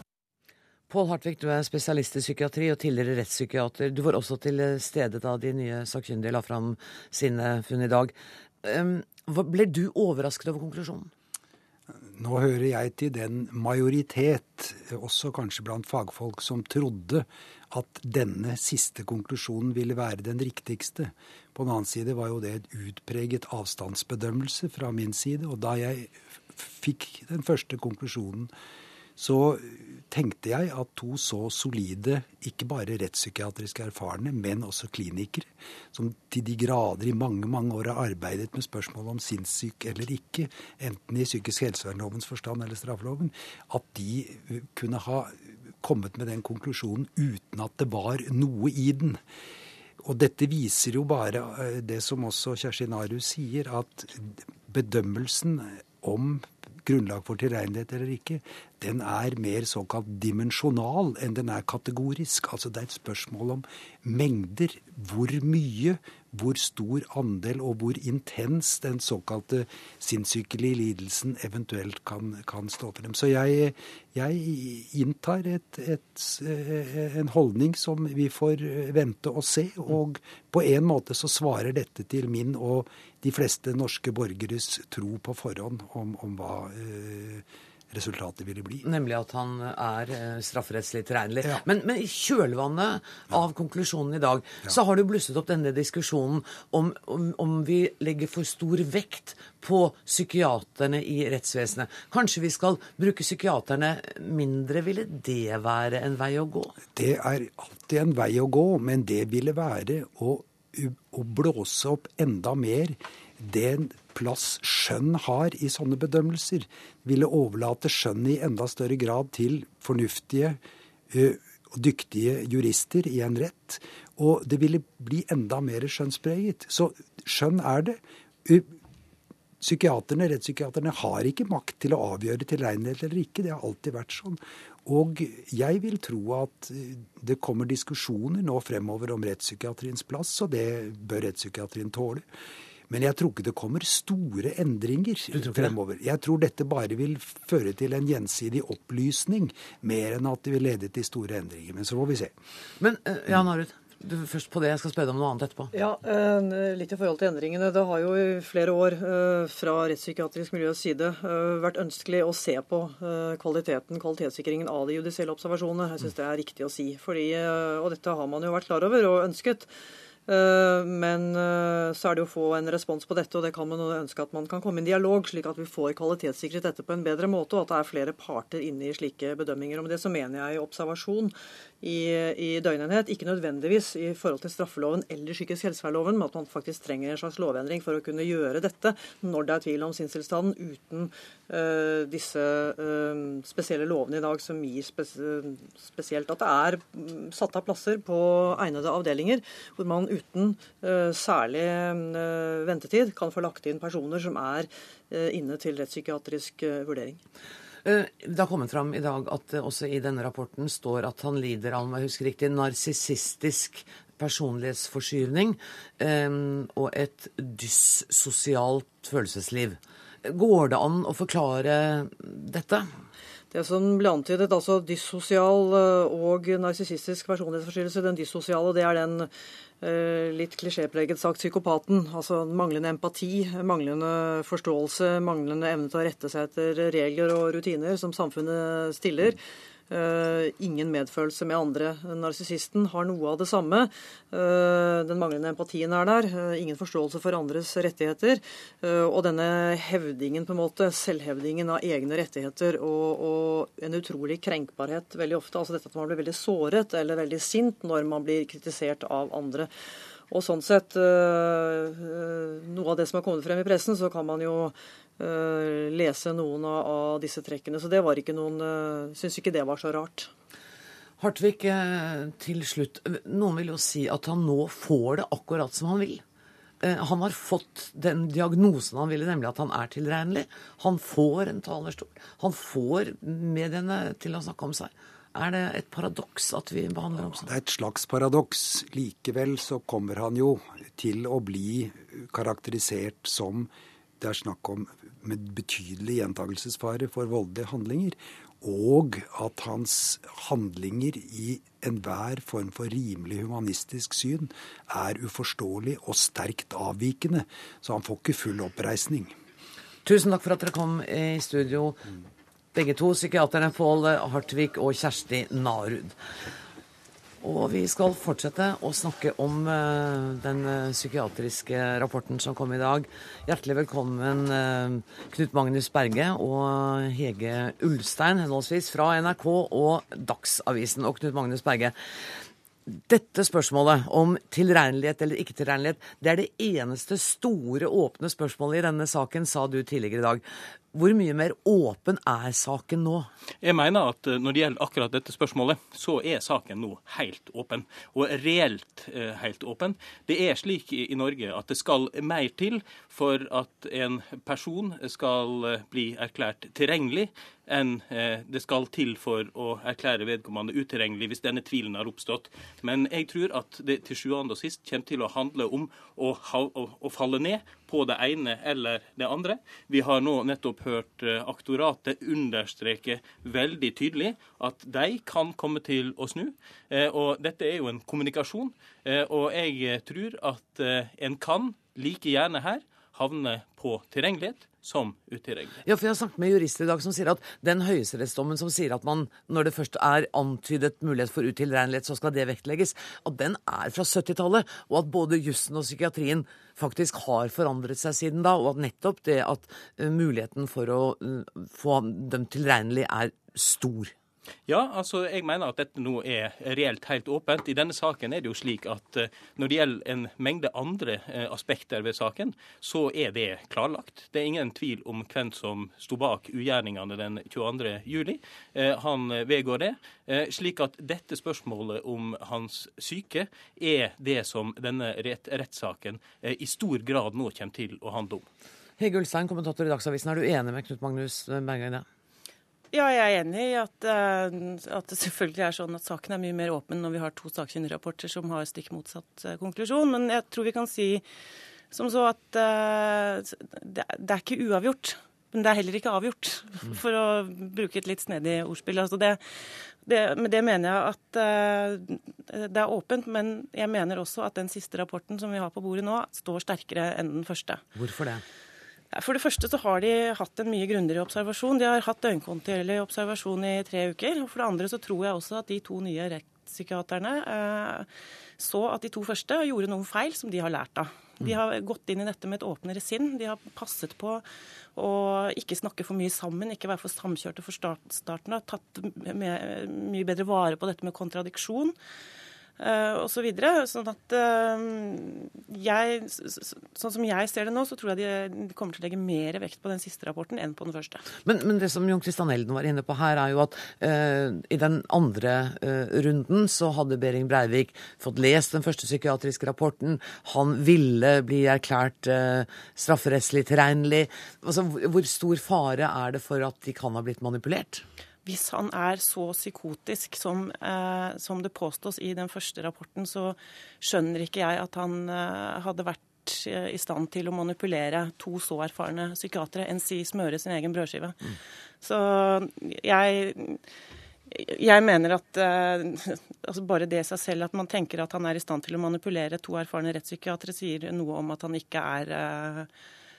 Speaker 1: Pål Hartvig, du er spesialist i psykiatri og tidligere rettspsykiater. Du var også til stede da de nye sakkyndige la fram sine funn i dag. Ble du overrasket over konklusjonen?
Speaker 10: Nå hører jeg til den majoritet, også kanskje blant fagfolk, som trodde at denne siste konklusjonen ville være den riktigste. På den annen side var jo det et utpreget avstandsbedømmelse fra min side. Og da jeg fikk den første konklusjonen så tenkte jeg at to så solide, ikke bare rettspsykiatrisk erfarne, men også klinikere, som til de grader i mange mange år har arbeidet med spørsmål om sinnssyk eller ikke, enten i psykisk helsevernlovens forstand eller straffeloven, at de kunne ha kommet med den konklusjonen uten at det var noe i den. Og dette viser jo bare eh, det som også Kjersti Narus sier, at bedømmelsen om grunnlag for tilregnelighet eller ikke, den er mer såkalt dimensjonal enn den er kategorisk. Altså det er et spørsmål om mengder. Hvor mye, hvor stor andel og hvor intens den såkalte sinnssykelige lidelsen eventuelt kan, kan stå dem. Så jeg, jeg inntar et, et, en holdning som vi får vente og se. Og på en måte så svarer dette til min og de fleste norske borgeres tro på forhånd om, om hva eh, resultatet ville bli.
Speaker 1: Nemlig at han er eh, strafferettslig tilregnelig. Ja. Men, men, i kjølvannet ja. av konklusjonen i dag, ja. så har det blusset opp denne diskusjonen om, om, om, vi legger for stor vekt på psykiaterne i rettsvesenet. Kanskje vi skal bruke psykiaterne mindre? Ville det være en vei å gå?
Speaker 10: Det er alltid en vei å gå, men det ville være å, å blåse opp enda mer den plass skjønn har i sånne bedømmelser, ville overlate skjønn i enda større grad til fornuftige og dyktige jurister i en rett. Og det ville bli enda mer skjønnspreget. Så skjønn er det. Psykiaterne, Rettspsykiaterne har ikke makt til å avgjøre tilregnelighet eller ikke. Det har alltid vært sånn. Og jeg vil tro at det kommer diskusjoner nå fremover om rettspsykiatriens plass, og det bør rettspsykiatrien tåle. Men jeg tror ikke det kommer store endringer fremover. Jeg tror dette bare vil føre til en gjensidig opplysning, mer enn at det vil lede til store endringer. Men så får vi se.
Speaker 1: Men uh, Jan Arud, først på det. Jeg skal spørre deg om noe annet etterpå.
Speaker 7: Ja, uh, Litt i forhold til endringene. Det har jo i flere år uh, fra rettspsykiatrisk miljøs side vært ønskelig å se på kvaliteten, kvalitetssikringen av de judisielle observasjonene. Jeg syns det er riktig å si. Fordi, og dette har man jo vært klar over og ønsket. Eh, men eh, så er det å få en respons på dette, og det kan man ønske at man kan komme i en dialog, slik at vi får kvalitetssikret dette på en bedre måte, og at det er flere parter inne i slike bedømminger. Og med det så mener jeg observasjon i, i døgnenhet, ikke nødvendigvis i forhold til straffeloven eller psykisk helsevernloven, men at man faktisk trenger en slags lovendring for å kunne gjøre dette når det er tvil om sinnstilstanden, uten uh, disse uh, spesielle lovene i dag som gir spes spesielt at det er mm, satt av plasser på egnede avdelinger hvor man uten særlig ventetid kan få lagt inn personer som er inne til rettspsykiatrisk vurdering.
Speaker 1: Det har kommet fram i dag at det også i denne rapporten står at han lider av om jeg husker riktig, narsissistisk personlighetsforskyvning og et dyssosialt følelsesliv. Går det an å forklare dette?
Speaker 7: Det som ble antydet, altså dyssosial eh, og narsissistisk personlighetsforstyrrelse. Den dyssosiale det er den eh, litt klisjépreget sagt psykopaten. Altså manglende empati, manglende forståelse, manglende evne til å rette seg etter regler og rutiner som samfunnet stiller. Uh, ingen medfølelse med andre. Narsissisten har noe av det samme. Uh, den manglende empatien er der. Uh, ingen forståelse for andres rettigheter. og denne hevdingen, på en måte, selvhevdingen av egne rettigheter og, og, en utrolig krenkbarhet veldig ofte. Altså dette at man blir veldig såret eller veldig sint når man blir kritisert av andre. Og sånn sett, noe av det som har kommet frem i pressen, så kan man jo Eh, lese noen av, disse trekkene. Så det var ikke noen uh, Syns ikke det var så rart.
Speaker 1: Hartvig, eh, til slutt. Noen vil jo si at han nå får det akkurat som han vil. Han har fått den diagnosen han ville, nemlig at han er tilregnelig. Han får en talerstol. Han får mediene til å snakke om seg. Er det et paradoks at vi behandler ham sånn?
Speaker 10: Det er et slags paradoks. Likevel så kommer han jo til å bli karakterisert som det er snakk om med betydelig gjentagelsesfare for voldelige handlinger. Og at hans handlinger i enhver form for rimelig humanistisk syn er uforståelig og sterkt avvikende. Så han får ikke full oppreisning.
Speaker 1: Tusen takk for at dere kom i studio, begge to, psykiaterne Pål Hartvig og Kjersti Narud. Og vi skal fortsette å snakke om uh, den uh, psykiatriske rapporten som kom i dag. Hjertelig velkommen uh, Knut Magnus Berge og Hege Ulstein, henholdsvis fra NRK og Dagsavisen. Og Knut Magnus Berge, dette spørsmålet om tilregnelighet eller ikke tilregnelighet, det er det eneste store åpne spørsmålet i denne saken, sa du tidligere i dag. Hvor mye mer åpen er saken nå?
Speaker 11: Jeg mener at eh, når det gjelder akkurat dette spørsmålet, så er saken nå helt åpen. Og reelt eh, helt åpen. Det er slik i, Norge at det skal mer til for at en person skal eh, bli erklært tilregnelig enn det skal til for å erklære vedkommende utilregnelig hvis denne tvilen har oppstått. Men jeg tror at det til sjuende og sist kommer til å handle om å, å, å, falle ned på det ene eller det andre. Vi har nå nettopp hørt eh, aktoratet understreke veldig tydelig at de kan komme til å snu. Eh, og dette er jo en kommunikasjon. Og jeg tror at en kan like gjerne her havne på tilregnelighet som utilregnelig.
Speaker 1: Ja, for Jeg har snakket med jurister i dag som sier at den høyesterettsdommen som sier at man, når det først er antydet mulighet for utilregnelighet, så skal det vektlegges, at den er fra 70-tallet, og at både jussen og psykiatrien faktisk har forandret seg siden da, og at nettopp det at uh, muligheten for å uh, få dømt tilregnelig er stor.
Speaker 11: Ja, altså jeg mener at dette nå er reelt helt åpent. I denne saken er det jo slik at uh, når det gjelder en mengde andre uh, aspekter ved saken, så er det klarlagt. Det er ingen tvil om hvem som sto bak ugjerningene den 22. juli. Uh, han vedgår det. Slik at dette spørsmålet om hans syke er det som denne rettssaken i stor grad nå kommer til å handle om.
Speaker 1: Hege Ulstein, kommentator i Dagsavisen, er du enig med Knut Magnus det?
Speaker 12: Ja, jeg er enig i at, eh, at, det selvfølgelig er sånn at saken er mye mer åpen når vi har to sakkyndigrapporter som har stikk motsatt eh, konklusjon. Men jeg tror vi kan si som så at uh, det, det, er ikke uavgjort. Men det er heller ikke avgjort, mm. for å bruke et litt snedig ordspill. Altså det, det, med det mener jeg at det er åpent, men jeg mener også at den siste rapporten som vi har på bordet nå, står sterkere enn den første.
Speaker 1: Hvorfor det?
Speaker 12: For det første så har de hatt en mye grundigere observasjon. De har hatt døgnkontinuerlig observasjon i tre uker. Og for det andre så tror jeg også at de to nye rettspsykiaterne eh, så at de to første gjorde noen feil som de har lært av. De har gått inn i dette med et åpnere sinn. De har passet på å ikke snakke for mye sammen, ikke være for samkjørte for starten av. Tatt mye bedre vare på dette med kontradiksjon. Uh, og så videre, sånn at uh, jeg, sånn som jeg ser det nå, så tror jeg de, de kommer til å legge mer vekt på den siste rapporten enn på den første.
Speaker 1: Men, men det som Jon Christian Elden var inne på her, er jo at uh, i den andre runden så hadde Behring Breivik fått lest den første psykiatriske rapporten. Han ville bli erklært strafferettslig tilregnelig. Altså, hvor stor fare er det for at de kan ha blitt manipulert?
Speaker 12: Hvis han er så psykotisk som, eh, som, det påstås i den første rapporten, så skjønner ikke jeg at han eh, hadde vært eh, i stand til å manipulere to så erfarne psykiatere, enn si smøre sin egen brødskive. Mm. Så jeg jeg mener at eh, altså bare det seg selv at man tenker at han er i stand til å manipulere to erfarne rettspsykiatere, sier noe om at han ikke er eh,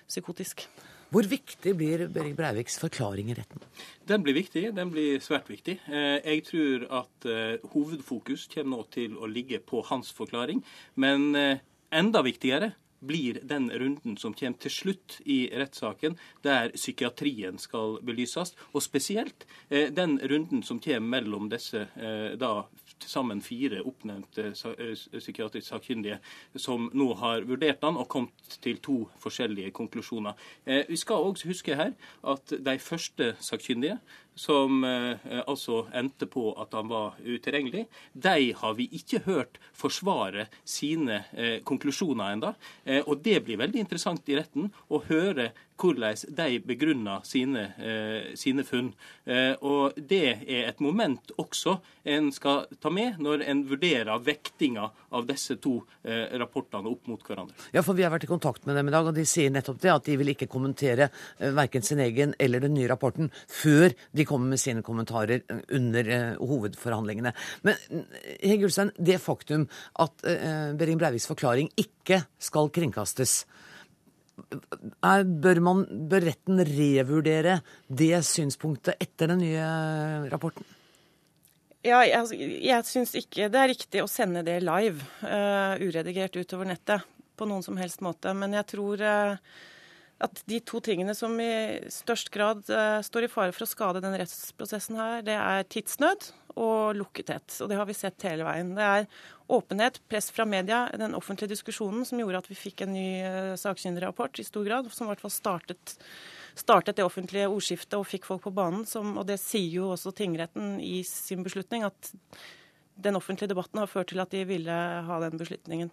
Speaker 12: psykotisk.
Speaker 1: Hvor viktig blir Berit Breiviks forklaring i retten?
Speaker 11: Den blir viktig. Den blir svært viktig. Eh, jeg tror at eh, hovedfokus kommer nå til å ligge på hans forklaring. Men eh, enda viktigere blir den runden som kommer til slutt i rettssaken, der psykiatrien skal belyses. Og spesielt den runden som kommer mellom disse da til sammen fire oppnevnte psykiatrisk sakkyndige som nå har vurdert den og kommet til to forskjellige konklusjoner. Eh, vi skal også huske her at de første sakkyndige som eh, altså endte på at han var utilgjengelig, de har vi ikke hørt forsvare sine eh, konklusjoner ennå. Eh, og det blir veldig interessant i retten å høre hvordan de begrunner sine, eh, sine funn. Eh, og det er et moment også en skal ta med når en vurderer vektinga av disse to eh, rapportene opp mot hverandre.
Speaker 1: Ja, for Vi har vært i kontakt med dem i dag, og de sier nettopp det, at de vil ikke kommentere verken sin egen eller den nye rapporten før de kommer med sine kommentarer under hovedforhandlingene. Men Hege Ulstein, det faktum at Behring Breiviks forklaring ikke skal kringkastes, er, bør, man, bør retten revurdere det synspunktet etter den nye rapporten?
Speaker 12: Ja, jeg, jeg syns ikke det er riktig å sende det live, uh, uredigert utover nettet, på noen som helst måte. Men jeg tror uh, at de to tingene som i størst grad uh, står i fare for å skade den rettsprosessen her, det er tidsnød og lukkethet. Og det har vi sett hele veien. Det er åpenhet, press fra media, den offentlige diskusjonen som gjorde at vi fikk en ny uh, sakkyndigrapport i stor grad, som i hvert fall startet, startet det offentlige ordskiftet og fikk folk på banen. Som, og det sier jo også tingretten i sin beslutning, at den offentlige debatten har ført til at de ville ha den beslutningen.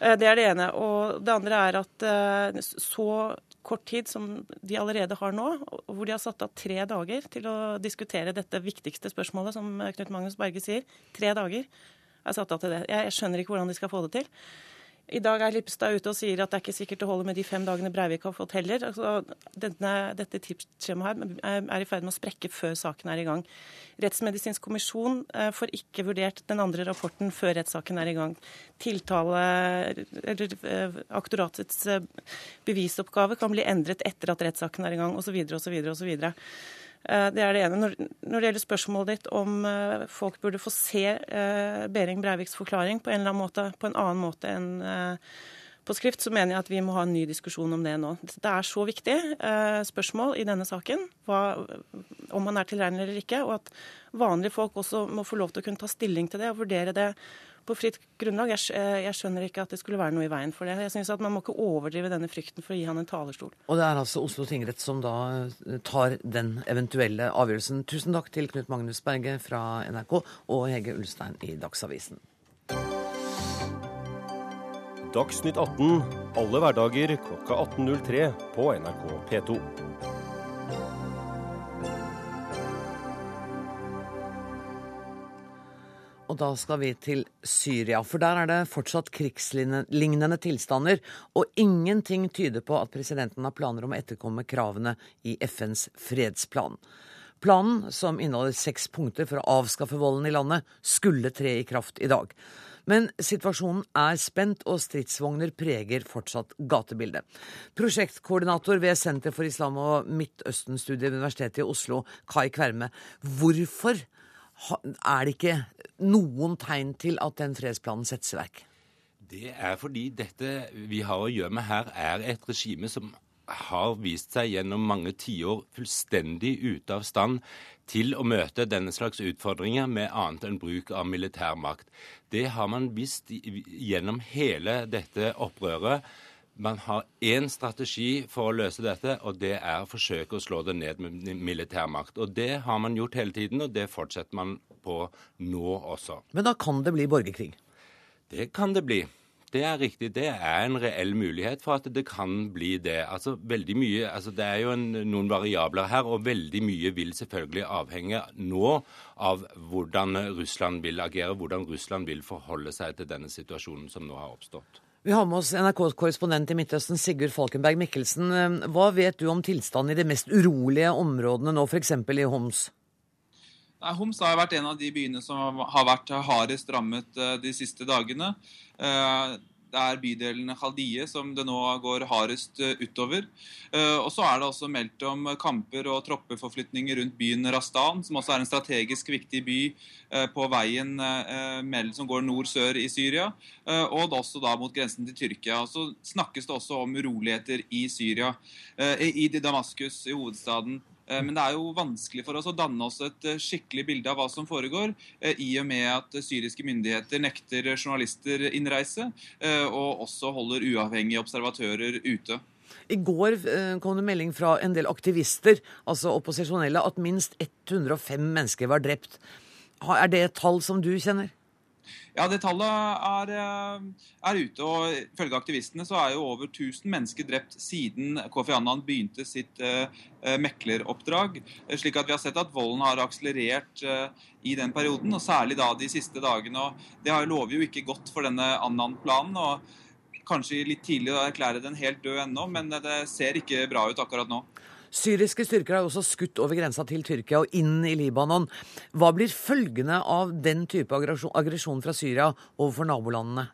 Speaker 12: Eh, det er det ene. Og det andre er at eh, så kort tid som de allerede har nå, hvor de har satt av tre dager til å diskutere dette viktigste spørsmålet, som Knut Magnus Berge sier. Tre dager er satt av til det. Jeg skjønner ikke hvordan de skal få det til. I dag er Lippestad ute og sier at det er ikke sikkert det holder med de fem dagene Breivik har fått heller. Altså, denne, dette tipsskjemaet her er i ferd med å sprekke før saken er i gang. Rettsmedisinsk kommisjon eh, får ikke vurdert den andre rapporten før rettssaken er i gang. Tiltale, eller eh, aktoratets eh, bevisoppgave kan bli endret etter at rettssaken er i gang, osv. osv. osv. Eh, det er det ene. Når, det gjelder spørsmålet ditt om uh, folk burde få se uh, Behring Breiviks forklaring på en eller annen måte, på en annen måte enn på skrift, så mener jeg at vi må ha en ny diskusjon om det nå. Det er så viktig spørsmål i denne saken, hva, om man er tilregnelig eller ikke, og at vanlige folk også må få lov til å kunne ta stilling til det og vurdere det på fritt grunnlag. Jeg, eh, jeg, skjønner ikke at det skulle være noe i veien for det. Jeg synes at Man må ikke overdrive denne frykten for å gi han en talerstol.
Speaker 1: Og det er altså Oslo tingrett som da eh, tar den eventuelle avgjørelsen. Tusen takk til Knut Magnus Berge fra NRK og Hege Ulstein i Dagsavisen.
Speaker 13: Dagsnytt 18 alle hverdager klokka 18.03 på NRK P2.
Speaker 1: Og da skal vi til Syria, for der er det fortsatt krigslignende tilstander, og ingenting tyder på at presidenten har planer om å etterkomme kravene i FNs fredsplan. Planen, som inneholder seks punkter for å avskaffe volden i landet, skulle tre i kraft i dag. Men situasjonen er spent, og stridsvogner preger fortsatt gatebildet. Prosjektkoordinator ved Senter for islam- og Midtøsten-studiet ved Universitetet i Oslo, Kai Kverme. Hvorfor er det ikke noen tegn til at den fredsplanen settes i verk?
Speaker 14: Det er fordi dette vi har å gjøre med her, er et regime som har vist seg gjennom mange tiår fullstendig ute av stand til å møte denne slags utfordringer med annet enn bruk av militærmakt. Det har man visst gjennom hele dette opprøret. Man har én strategi for å løse dette, og det er å forsøke å slå det ned med militærmakt. Og Det har man gjort hele tiden, og det fortsetter man på nå også.
Speaker 1: Men da kan det bli borgerkrig?
Speaker 14: Det kan det bli. Det er riktig. Det er en reell mulighet for at det kan bli det. Altså, veldig mye, altså, det er jo en, noen variabler her, og veldig mye vil selvfølgelig avhenge nå av hvordan Russland vil agere, hvordan Russland vil forholde seg til denne situasjonen som nå har oppstått.
Speaker 1: Vi har med oss NRK-korrespondent i Midtøsten, Sigurd Falkenberg Mikkelsen. Hva vet du om tilstanden i de mest urolige områdene nå, f.eks. i Homs?
Speaker 15: Nei, Homs har vært en av de byene som har vært hardest rammet eh, de siste dagene. Eh, det er bydelen Khaldie som det nå går hardest eh, utover. Og så er det også meldt om kamper og troppeforflytninger rundt byen Rastan, som også er en strategisk viktig by på veien som går nord-sør i Syria, og også da mot grensen til Tyrkia. Så snakkes det også om uroligheter i Syria, i Damaskus, i hovedstaden. Eh, men det er jo vanskelig for oss å danne oss et eh, skikkelig bilde av hva som foregår, eh, i og med at syriske myndigheter nekter journalister innreise, og også holder uavhengige observatører ute.
Speaker 1: I går kom det melding fra en del aktivister, altså opposisjonelle, at minst 105 mennesker var drept. Er det et tall som du kjenner?
Speaker 15: Ja, det tallet er, eh, er, ute. og Ifølge aktivistene så er jo over 1000 mennesker drept siden Kofi Annan begynte sitt uh, mekleroppdrag. Slik at vi har sett at volden har akselerert uh, i den perioden, og særlig da de siste dagene. og Det lover jo ikke godt for denne Annan-planen. og Kanskje litt tidlig å erklære den helt død ennå, men det ser ikke bra ut akkurat nå.
Speaker 1: Syriske styrker har også skutt over grensa til Tyrkia og inn i Libanon. Hva blir følgene av den type aggresjon fra Syria overfor nabolandene?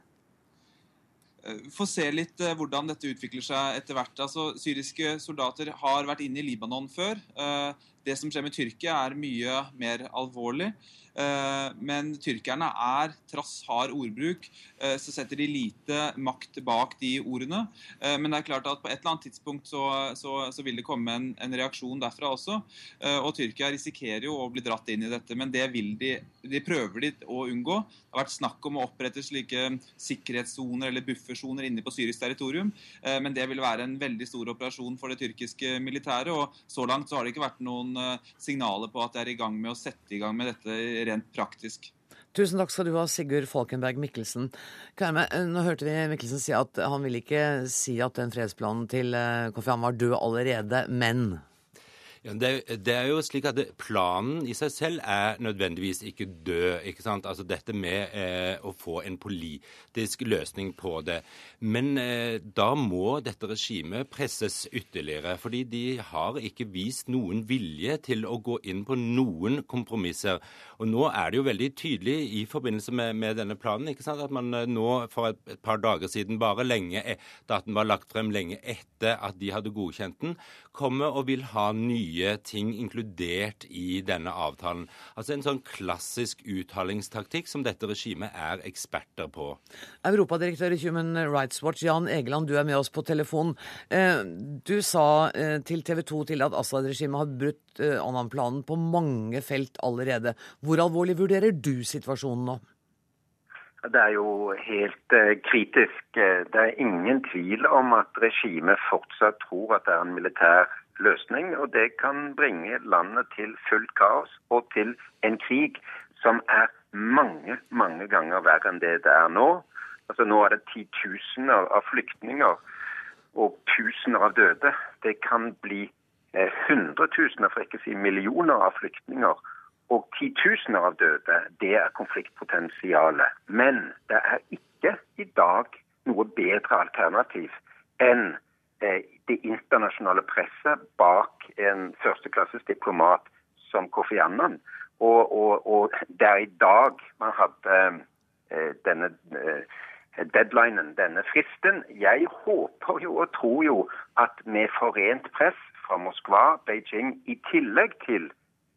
Speaker 15: Eh, får se litt eh, hvordan dette utvikler seg etter hvert. Altså, syriske soldater har vært inne i Libanon før. Eh, det som skjer med Tyrkia, er mye mer alvorlig. Eh, men tyrkerne er, trass hard ordbruk, eh, så setter de lite makt bak de ordene. Eh, men det er klart at på et eller annet tidspunkt så, så, så vil det komme en, en, reaksjon derfra også. Og Tyrkia risikerer jo å bli dratt inn i dette, men det vil de, de prøver de å unngå. Det har vært snakk om å opprette slike sikkerhetssoner eller buffersoner inne på syrisk territorium, men det vil være en veldig stor operasjon for det tyrkiske militæret. Og så langt så har det ikke vært noen signaler på at de er i gang med å sette i gang med dette rent praktisk.
Speaker 1: Tusen takk skal du ha, Sigurd Falkenberg Mikkelsen. Nå hørte vi Mikkelsen si at han vil ikke si at den fredsplanen til eh, Kofi var død allerede, men
Speaker 14: ja, det, det, er jo slik at det, Planen i seg selv er nødvendigvis ikke død. ikke sant? Altså Dette med eh, å få en politisk løsning på det. Men eh, da må dette regimet presses ytterligere. Fordi de har ikke vist noen vilje til å gå inn på noen kompromisser. Og nå er det jo veldig tydelig i forbindelse med, med denne planen ikke sant? at man eh, nå for et, et, par dager siden, bare lenge etter at den var lagt frem, lenge etter at de hadde godkjent den, kommer og vil ha nye nye ting inkludert i denne avtalen. Altså en sånn klassisk uttalingstaktikk som dette regimet er eksperter på.
Speaker 1: Europadirektør i Human Rights Watch, Jan Egeland, du er med oss på telefon. Eh, du sa eh, til TV 2 til at Assad-regimet har brutt eh, Annan-planen på mange felt allerede. Hvor alvorlig vurderer du situasjonen nå?
Speaker 16: Det er jo helt kritisk. Det er ingen tvil om at regimet fortsatt tror at det er en militær løsning. Og det kan bringe landet til fullt kaos og til en krig som er mange, mange ganger verre enn det det er nå. Altså Nå er det titusener av flyktninger og tusener av døde. Det kan bli eh, hundretusener, for ikke å si millioner av flyktninger og titusener av døde. Det er konfliktpotensialet. Men det er ikke i dag noe bedre alternativ enn det internasjonale presset bak en førsteklasses diplomat som Kofi Annan. Og, og, og det i dag man hadde eh, denne eh, deadlinen, denne fristen. Jeg håper jo og tror jo at med forent press fra Moskva, Beijing, i tillegg til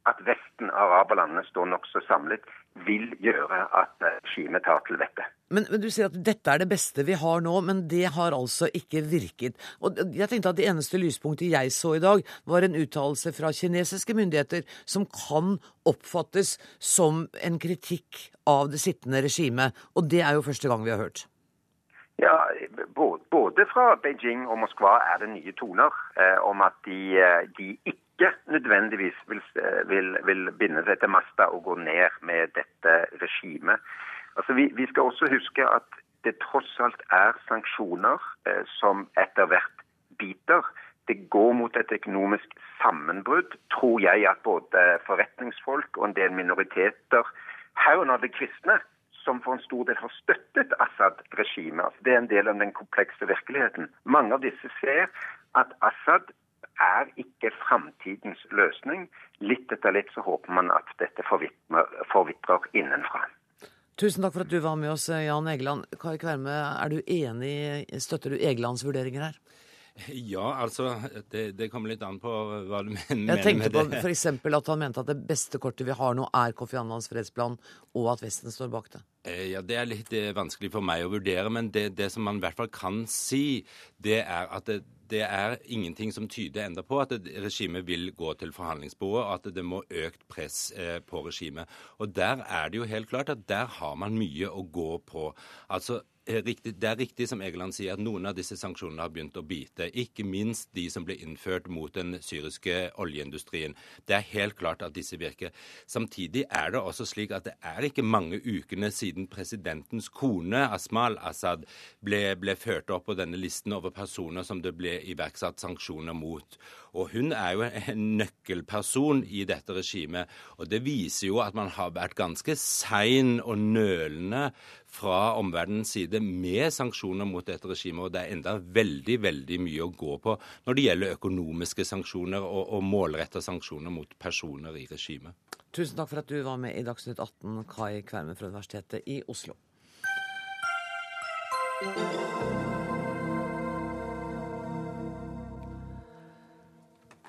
Speaker 16: at Vesten, araberlandene, står nokså samlet, vil gjøre at regimet tar til vettet.
Speaker 1: Men, men, Du sier at dette er det beste vi har nå, men det har altså ikke virket. Og jeg tenkte at Det eneste lyspunktet jeg så i dag, var en uttalelse fra kinesiske myndigheter som kan oppfattes som en kritikk av det sittende regimet. Og det er jo første gang vi har hørt.
Speaker 16: Ja, Både fra Beijing og Moskva er det nye toner eh, om at de, eh, de ikke ikke nødvendigvis vil, vil, vil, binde seg til masta og gå ned med dette regimet. Altså, vi, vi, skal også huske at det tross alt er sanksjoner eh, som etter hvert biter. Det går mot et økonomisk sammenbrudd, tror jeg at både forretningsfolk og en del minoriteter, herunder de kristne, som for en stor del har støttet Assad-regimet. Altså, det er en del av den komplekse virkeligheten. Mange av disse ser at Assad er ikke framtidens løsning. Litt etter litt så håper man at dette forvitrer, innenfra.
Speaker 1: Tusen takk for at du var med oss, Jan Egeland. Kai Kverme, er du enig, støtter du Egelands vurderinger her?
Speaker 14: Ja, altså det, det, kommer litt an på hva du mener med det.
Speaker 1: Jeg tenkte på f.eks. at han mente at det beste kortet vi har nå, er Kofi Annans fredsplan, og at Vesten står bak det.
Speaker 14: Eh, ja, Det er litt eh, vanskelig for meg å vurdere, men det, det som man i hvert fall kan si, det er at det, det er ingenting som tyder enda på at regimet vil gå til forhandlingsbordet, og at det må økt press eh, på regimet. Og der er det jo helt klart at der har man mye å gå på. Altså, det er riktig som Egeland sier, at noen av disse sanksjonene har begynt å bite. Ikke minst de som ble innført mot den syriske oljeindustrien. Det er helt klart at disse virker. Samtidig er det også slik at det er ikke mange ukene siden presidentens kone, Asmal Assad, ble, ble ført opp på denne listen over personer som det ble iverksatt sanksjoner mot. Og hun er jo en nøkkelperson i dette regimet. Og det viser jo at man har vært ganske sein og nølende fra omverdenens side med sanksjoner mot dette regimet. Og det er enda veldig, veldig mye å gå på når det gjelder økonomiske sanksjoner og, og målretta sanksjoner mot personer i regimet.
Speaker 1: Tusen takk for at du var med i Dagsnytt 18, Kai Kverme fra Universitetet i Oslo.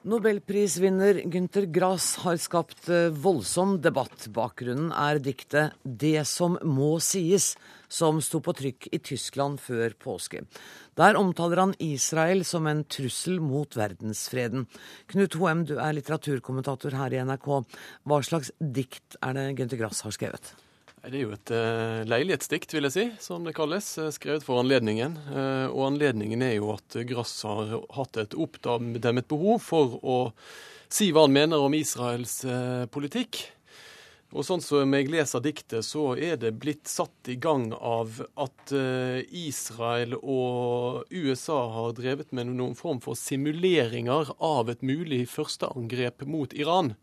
Speaker 1: Nobelprisvinner Gunther Grass har skapt eh, voldsom debatt. Bakgrunnen er diktet 'Det som må sies', som sto på trykk i Tyskland før påske. Der omtaler han Israel som en trussel mot verdensfreden. Knut Hoem, du er litteraturkommentator her i NRK. Hva slags dikt er det Gunther Grass har skrevet?
Speaker 17: Det er jo et uh, leilighetsdikt, vil jeg si, som det kalles. Eh, skrevet for anledningen. Uh, og anledningen er jo at Grass har hatt et oppdemmet behov for å si hva han mener om Israels uh, politikk. Og sånn som jeg leser diktet, så er det blitt satt i gang av at Israel og USA har drevet med noen form for simuleringer av et mulig førsteangrep mot Iran.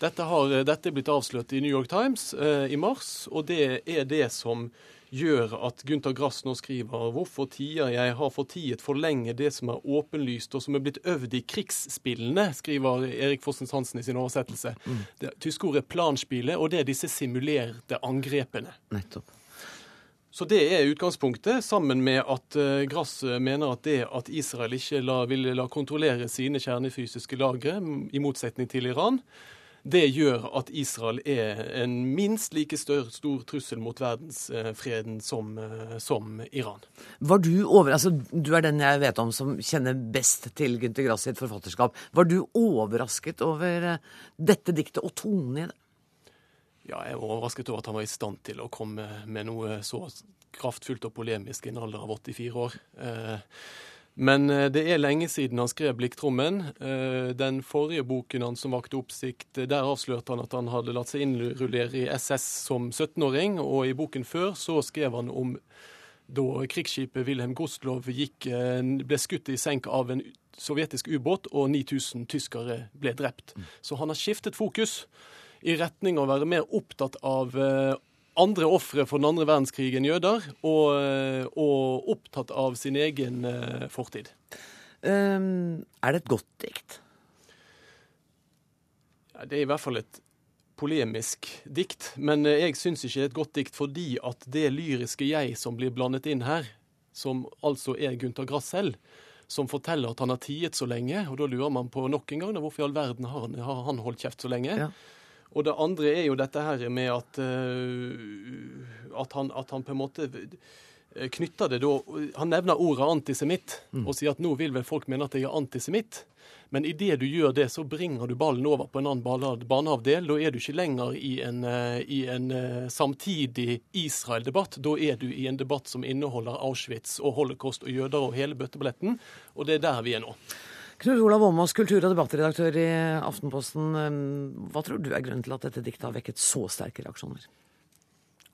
Speaker 17: Dette, har, dette er blitt avslørt i New York Times eh, i mars, og det er det som gjør at Gunther Grass nå skriver hvorfor tier jeg har fortiet for lenge det som er åpenlyst og som er blitt øvd i krigsspillene, skriver Erik Fossens Hansen i sin oversettelse. Mm. Det tyske ordet planspillet, og det er disse simulerte angrepene.
Speaker 1: Nettopp.
Speaker 17: Så det er utgangspunktet, sammen med at uh, Grass mener at det at Israel ikke la, ville la kontrollere sine kjernefysiske lagre, i motsetning til Iran, det gjør at Israel er en minst like stør, stor trussel mot verdensfreden som, eh, som, Iran.
Speaker 1: Var Du over, altså, du er den jeg vet om som kjenner best til Gunther Grass sitt forfatterskap. Var du overrasket over eh, dette diktet og tonen i det?
Speaker 17: Ja, jeg var overrasket over at han var i stand til å komme med noe så kraftfullt og polemisk i en alder av 84 år. Eh, men eh, det er lenge siden han skrev 'Blikktrommen'. Eh, den forrige boken han som vakte oppsikt, eh, der avslørte han at han hadde latt seg innrullere i SS som 17-åring. Og i boken før så skrev han om da krigsskipet Wilhelm Gostlov gikk, ble skutt i senk av en sovjetisk ubåt, og 9000 tyskere ble drept. Så han har skiftet fokus i retning av å være mer opptatt av andre ofre for den andre verdenskrigen jøder, og, eh, og, opptatt av sin egen uh, fortid.
Speaker 1: Um, er det et godt dikt?
Speaker 17: Ja, det er i hvert fall et polemisk dikt. Men eh, jeg syns ikke det er et godt dikt fordi at det lyriske jeg som blir blandet inn her, som altså er Gunther Grass selv, som forteller at han har tiet så lenge, og da lurer man på nok en gang hvorfor i all verden har han, har han holdt kjeft så lenge. Ja. Og det andre er jo dette her med at, uh, at, han, at han på en måte knytter det da Han nevner ordet antisemitt mm. og sier at nå vil vel folk mene at jeg er antisemitt. Men idet du gjør det, så bringer du ballen over på en annen banehavdel. Da er du ikke lenger i en, eh, i en eh, samtidig Israel-debatt. Da er du i en debatt som inneholder Auschwitz og holocaust og jøder og hele bøtteballetten. Og det er der vi er nå.
Speaker 1: Knut Olav Åmås, kultur- og debattredaktør i Aftenposten. Eh, hva tror du er grunnen til at dette diktet har vekket så sterke reaksjoner?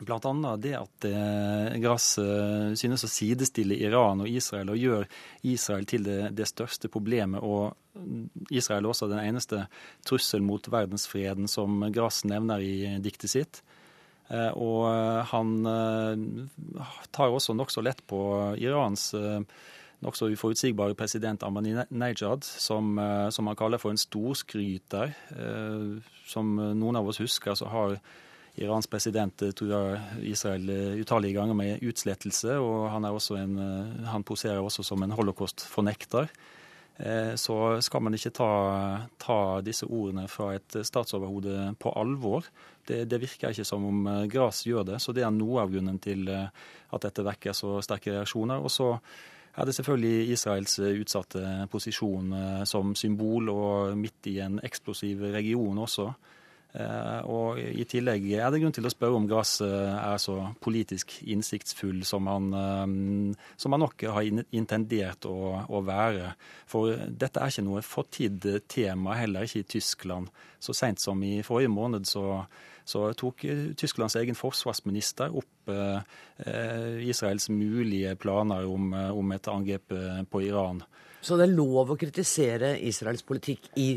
Speaker 18: Blant annet det at eh, Grass eh, synes å sidestille Iran og Israel og gjør Israel til det, det, største problemet. Og Israel er også den eneste trussel mot verdensfreden som Grass nevner i diktet sitt. Eh, og han tar også nokså lett på Irans nokså uforutsigbare president Ahmadinejad, som, som han kaller for en storskryter. Som noen av oss husker, så har Irans president eh, truer Israel eh, utallige ganger med utslettelse, og han, en, eh, han poserer også som en holocaust-fornekter. Så skal man ikke ta, ta, disse ordene fra et statsoverhode på alvor. Det, det, virker ikke som om Gras gjør det, så det er noe av grunnen til at dette vekker så sterke reaksjoner. Og så er det selvfølgelig Israels utsatte posisjon som symbol, og midt i en eksplosiv region også. Eh, og I tillegg er det grunn til å spørre om Gass eh, er så politisk innsiktsfull som han, eh, som han nok har intendert å, å, være. For dette er ikke noe fortid tema, heller ikke i Tyskland. Så seint som i forrige måned så, så tok Tysklands egen forsvarsminister opp Israels mulige planer om, om et angrep på Iran.
Speaker 1: Så det er lov å kritisere Israels politikk i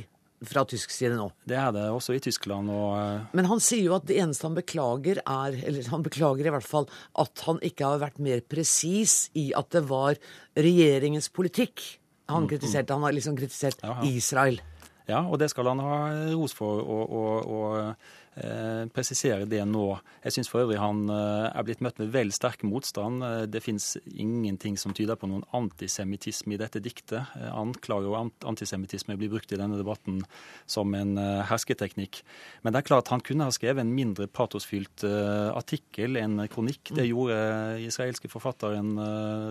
Speaker 1: fra tysk side nå.
Speaker 18: Det er det også i Tyskland. Og... Eh,
Speaker 1: Men han sier jo at det eneste han beklager, er Eller han beklager i hvert fall at han ikke har vært mer presis i at det var regjeringens politikk. Han mm, mm. kritiserte, han har liksom kritisert ja, ja. Israel.
Speaker 18: Ja, og det skal han ha ros for. og, og, og Eh, presisere det nå. Jeg syns for øvrig han eh, er blitt møtt med vel sterk motstand. Eh, det fins ingenting som tyder på noen antisemittisme i dette diktet. Anklager og antisemittisme blir brukt i denne debatten som en hersketeknikk. Men det er klart han kunne ha skrevet en mindre patosfylt artikkel, en kronikk. Det gjorde israelske forfatteren,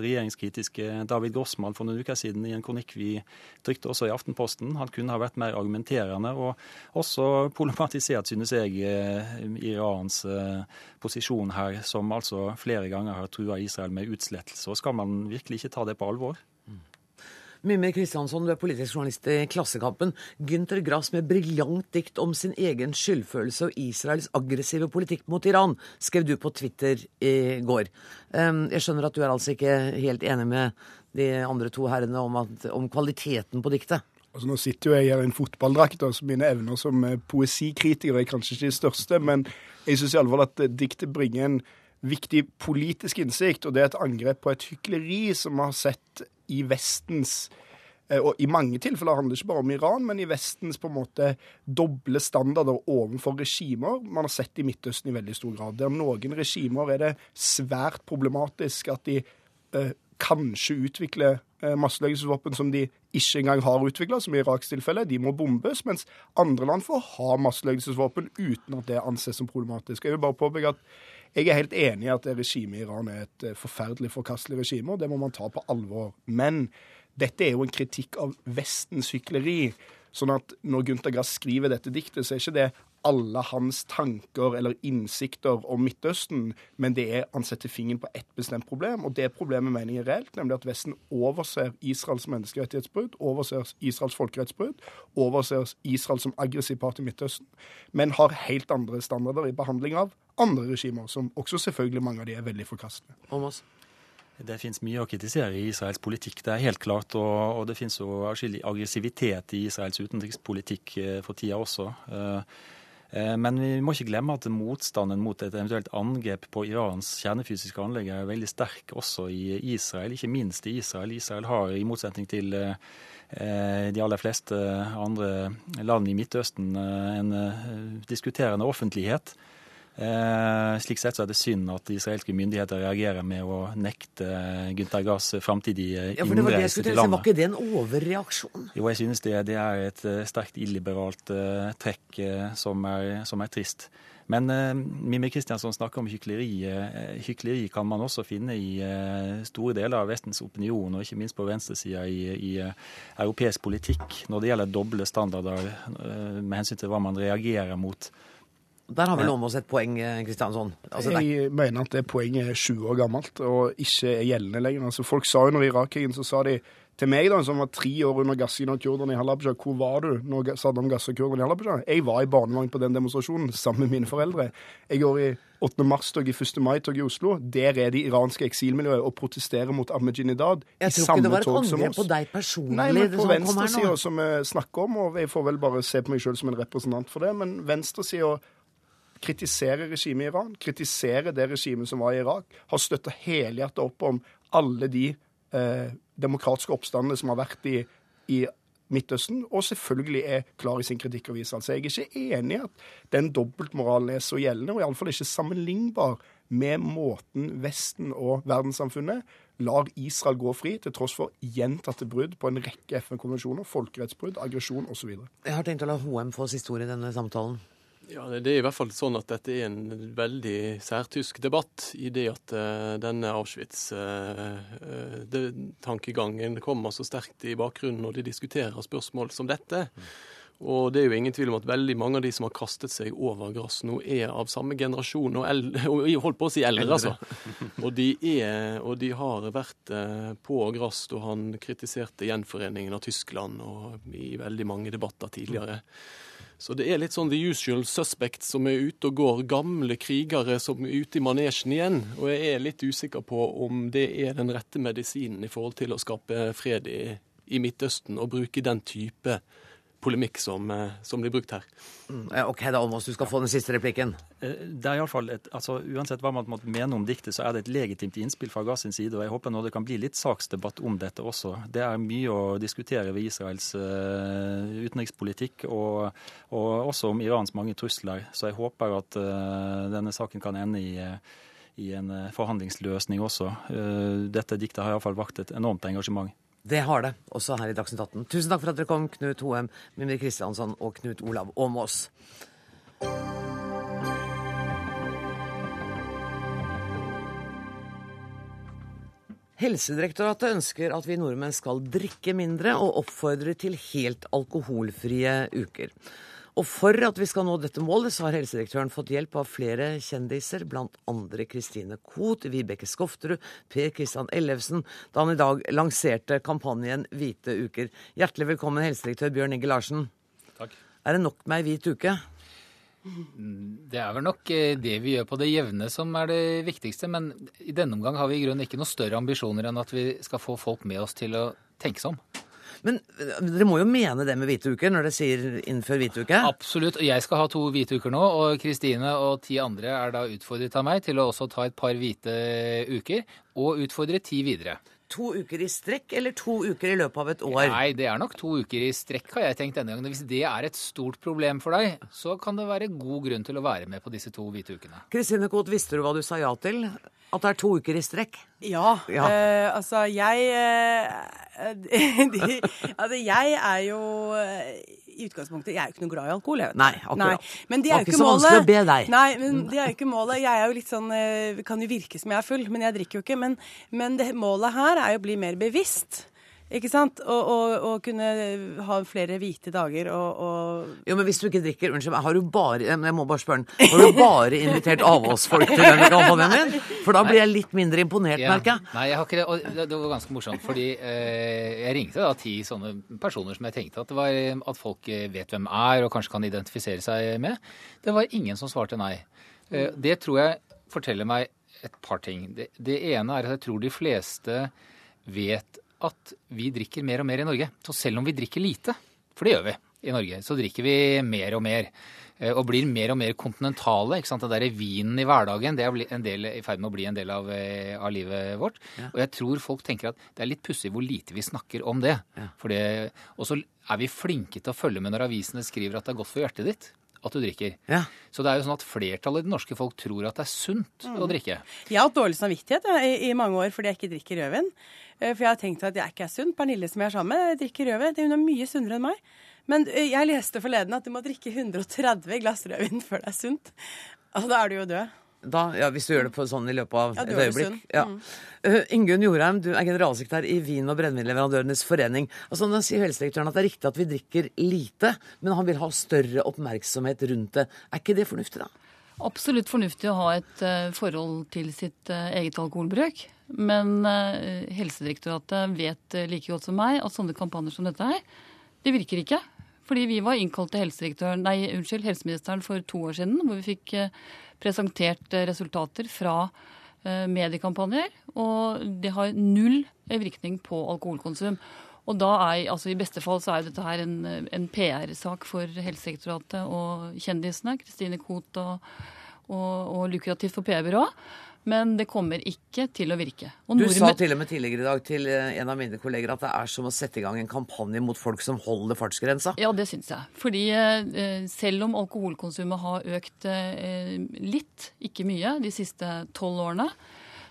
Speaker 18: regjeringskritiske David Grossmann for noen uker siden i en kronikk vi trykte også i Aftenposten. Han kunne ha vært mer argumenterende og også problematisert, synes jeg, Eh, Irans eh, posisjon her, som altså flere ganger har trua Israel med utslettelse. Og skal man virkelig ikke ta det på alvor?
Speaker 1: Mimir Kristiansson, du er politisk journalist i Klassekampen. Gynter Grass med briljant dikt om sin egen skyldfølelse og Israels aggressive politikk mot Iran, skrev du på Twitter i går. Jeg skjønner at du er altså ikke helt enig med de andre to herrene om, at, om kvaliteten på diktet?
Speaker 19: Altså Nå sitter jo jeg her i en fotballdrakt, så mine evner som eh, poesikritiker er kanskje ikke de største, men jeg syns iallfall at eh, diktet bringer en viktig politisk innsikt, og det er et angrep på et hykleri som vi har sett i Vestens eh, og I mange tilfeller handler det ikke bare om Iran, men i Vestens på en måte doble standarder overfor regimer man har sett i Midtøsten i veldig stor grad. Der noen regimer er det svært problematisk at de eh, kanskje utvikler masseødeleggelsesvåpen som de ikke engang har utvikla, som i Iraks tilfelle. De må bombes, mens andre land får ha masseødeleggelsesvåpen uten at det anses som problematisk. Jeg vil bare påpeke at jeg er helt enig i at regimet i Iran er et eh, forferdelig forkastelig regime, og det må man ta på alvor. Men dette er jo en kritikk av Vestens hykleri. Sånn at når Gunther Grass skriver dette diktet, så er ikke det alle hans tanker eller innsikter om Midtøsten, men det er han setter fingeren på ett bestemt problem, og det problemet mener jeg er reelt, nemlig at Vesten overser Israels menneskerettighetsbrudd, overser Israels folkerettsbrudd, overser Israel som aggressiv part i Midtøsten, men har helt andre standarder i behandling av andre regimer, som også selvfølgelig mange av de er veldig forkastelige.
Speaker 18: Det finnes mye å kritisere i Israels politikk, det er helt klart. Og, og det finnes jo atskillig aggressivitet i Israels utenrikspolitikk eh, for tida også. Eh, men vi må ikke glemme at motstanden mot et eventuelt angrep på Irans kjernefysiske anlegg er veldig sterk også i Israel, ikke minst i Israel. Israel har, i motsetning til de aller fleste andre land i Midtøsten, en diskuterende offentlighet. Eh, slik sett så er det synd at israelske myndigheter reagerer med å nekte Gunther Gass framtidig
Speaker 1: Ja, det jeg
Speaker 18: innreise til
Speaker 1: landet. Var ikke det en overreaksjon?
Speaker 18: Jo, jeg synes det, det er et eh, sterkt illiberalt eh, trekk eh, som, er, som er trist. Men eh, Mimir Kristiansson snakker om hykleri. Eh, hykleri kan man også finne i eh, store deler av Vestens opinion, og ikke minst på venstresida i, i eh, europeisk politikk, når det gjelder doble standarder eh, med hensyn til hva man reagerer mot.
Speaker 1: Der har vel oss et poeng, eh, Kristiansson. Altså,
Speaker 19: Jeg mener at det poenget er 20 år gammelt og ikke er gjeldende lenger. Altså, folk sa når Irak-krigen, så sa de til meg, da, som var tre år under gassingen av kurderne i Halabja, hvor var du når Saddam gasset kurderne i Halabja? Jeg var i barnevogn på den demonstrasjonen sammen med mine foreldre. Jeg går i 8. mars-tog i 1. mai-tog i Oslo. Der er det iranske eksilmiljøet og protesterer mot Ahmadinejad i samme tog som oss.
Speaker 1: Jeg tror ikke det var et angrep på deg personlig.
Speaker 19: Nei, men på venstresida, som vi snakker om, og jeg får vel bare se på meg sjøl som en representant for det, men venstresida kritiserer regimet i Iran, kritiserer det regimet som var i Irak, har støtta helhjertet opp om alle de eh, demokratiske oppstandene som har vært i, i Midtøsten, og selvfølgelig er klar i sin kritikk av Israel. Så jeg er ikke enig i at den dobbeltmoralen er så gjeldende, og iallfall ikke sammenlignbar med måten Vesten og verdenssamfunnet lar Israel gå fri, til tross for gjentatte brudd på en rekke FN-konvensjoner, folkerettsbrudd, aggresjon osv.
Speaker 1: Jeg har tenkt å la HM få siste ord i denne samtalen.
Speaker 17: Ja, Det er i hvert fall sånn at dette er en veldig særtysk debatt, i det at uh, denne Auschwitz-tankegangen kommer så sterkt i bakgrunnen når de diskuterer spørsmål som dette. Og det er jo ingen tvil om at veldig mange av de som har kastet seg over Grass nå, er av samme generasjon, og, eldre, og holdt på å si eldre, altså. Og de, er, og de har vært eh, på Grass da han kritiserte gjenforeningen av Tyskland og i veldig mange debatter tidligere. Så det er litt sånn the usual suspects som er ute og går, gamle krigere som er ute i manesjen igjen. Og jeg er litt usikker på om det er den rette medisinen i forhold til å skape fred i, i Midtøsten, og bruke den type polemikk som, eh, som blir brukt her.
Speaker 1: Mm, OK da, Almås, du skal få den siste replikken.
Speaker 18: Eh, Det er i alle fall et, altså Uansett hva man måtte mene om diktet, så er det et legitimt innspill fra Gass sin side. og Jeg håper nå det kan bli litt saksdebatt om dette også. Det er mye å diskutere ved Israels eh, utenrikspolitikk, og, og også om Irans mange trusler. Så jeg håper at uh, denne saken kan ende i, i en forhandlingsløsning også. Eh, dette diktet har iallfall vakt et enormt engasjement.
Speaker 1: Det har det, også her i Dagsnytt 18. Tusen takk for at dere kom, Knut Hoem, Mimir Kristiansson og Knut Olav Åmås. Helsedirektoratet ønsker at vi nordmenn skal drikke mindre, og oppfordrer til helt alkoholfrie uker. Og for at vi skal nå dette målet, så har helsedirektøren fått hjelp av flere kjendiser, blant andre Kristine Koht, Vibeke Skofterud, Per Kristian Ellefsen, da han i dag lanserte kampanjen Hvite uker. Hjertelig velkommen, helsedirektør Bjørn Inge Larsen.
Speaker 20: Takk.
Speaker 1: Er det nok med ei hvit uke?
Speaker 20: Det er vel nok eh, det vi gjør på det jevne som er det viktigste. Men i denne omgang har vi i grunnen ikke noe større ambisjoner enn at vi skal få folk med oss til å tenke seg om.
Speaker 1: Men eh, dere må jo mene det med hvite uker når dere sier innfør hvite uke?
Speaker 20: Absolutt. Jeg skal ha to hvite uker nå, og Kristine og ti andre er da utfordret av meg til å også ta et par hvite uker, og utfordre ti videre.
Speaker 1: To uker i strekk, eller to uker i løpet av et år?
Speaker 20: Nei, det er nok to uker i strekk, har jeg tenkt denne gangen. Hvis det er et stort problem for deg, så kan det være god grunn til å være med på disse to hvite ukene.
Speaker 1: Kristine Koht, visste du hva du sa ja til? At det er to uker i strekk?
Speaker 12: Ja.
Speaker 1: Ja.
Speaker 12: eh, altså, jeg eh, de, Altså, jeg er jo eh, i utgangspunktet Jeg er jo ikke noe glad i alkohol. Jeg vet.
Speaker 1: Nei, akkurat.
Speaker 12: Men det er jo
Speaker 1: ikke
Speaker 12: ikke
Speaker 1: så
Speaker 12: målet.
Speaker 1: vanskelig å be deg.
Speaker 12: Nei, men det er jo ikke målet. Jeg er jo litt sånn eh, Kan jo virke som jeg er full, men jeg drikker jo ikke. Men, men det, målet her er jo å bli mer bevisst. Ikke sant? Og, og, og kunne ha flere hvite dager og, og
Speaker 1: Jo, men hvis du ikke drikker, unnskyld meg, har du bare Jeg må bare spørre den. Har du bare invitert avholdsfolk til denne kampanjen din? For da blir jeg litt mindre imponert,
Speaker 20: Ja.
Speaker 1: merker jeg.
Speaker 20: Nei, jeg har ikke det. Og det, var ganske morsomt, fordi eh, jeg ringte da ti sånne personer som jeg tenkte at, det var, at folk eh, vet hvem er og kanskje kan identifisere seg med. Det var ingen som svarte nei. Eh, det tror jeg forteller meg et par ting. Det, det ene er at jeg tror de fleste vet at vi drikker mer og mer i Norge. Så selv om vi drikker lite, for det gjør vi i Norge, så drikker vi mer og mer. eh, Og blir mer og mer kontinentale. ikke sant? Det der vinen i hverdagen det er en del, i ferd med å bli en del av, eh, av livet vårt.
Speaker 1: Ja.
Speaker 20: Og jeg tror folk tenker at det er litt pussig hvor lite vi snakker om det. Ja. det og så er vi flinke til å følge med når avisene skriver at det er godt for hjertet ditt. at du drikker.
Speaker 1: Ja.
Speaker 20: Så det er jo sånn at flertallet i det norske folk tror at det er sunt
Speaker 21: Mm.
Speaker 20: å drikke.
Speaker 21: Jeg har hatt dårlig samvittighet i, i mange år fordi jeg ikke drikker rødvin. Eh, For jeg har tenkt at jeg ikke er sunn. Pernille som jeg er sammen med, drikker rødvin. Hun er mye sunnere enn meg. Men eh, jeg leste forleden at du må drikke 130 glass rødvin før det er sunt. Og da er du jo død.
Speaker 1: Da, ja, Hvis du gjør det på sånn i løpet av
Speaker 21: Ja,
Speaker 1: et øyeblikk. Ja.
Speaker 21: Mm.
Speaker 1: Uh, Ingunn Jorheim, du er generalsekretær i Vin- og brennevinleverandørenes forening. Altså, Nå sier helsedirektøren at det er riktig at vi drikker lite, men han vil ha større oppmerksomhet rundt det. Er ikke det fornuftig, da?
Speaker 22: Absolutt fornuftig å ha et eh, forhold til sitt eh, eget alkoholbruk. Men eh, Helsedirektoratet vet like godt som meg at sånne kampanjer som dette her, det virker ikke. Fordi vi var innkalt til nei, unnskyld, helseministeren for to år siden, hvor vi fikk presentert resultater fra mediekampanjer. Og det har null virkning på alkoholkonsum. Og da er, altså I beste fall så er dette her en, en PR-sak for Helsedirektoratet og kjendisene. Kristine Koht og, og, og lukrativt for PR-byrået. Men det kommer ikke til å virke. Og
Speaker 1: Du sa til og med tidligere i dag til eh, en av mine kolleger at det er som å sette i gang en kampanje mot folk som holder fartsgrensa.
Speaker 22: Ja, det syns jeg. Fordi eh, selv om alkoholkonsumet har økt eh, litt, ikke mye, de siste tolv årene,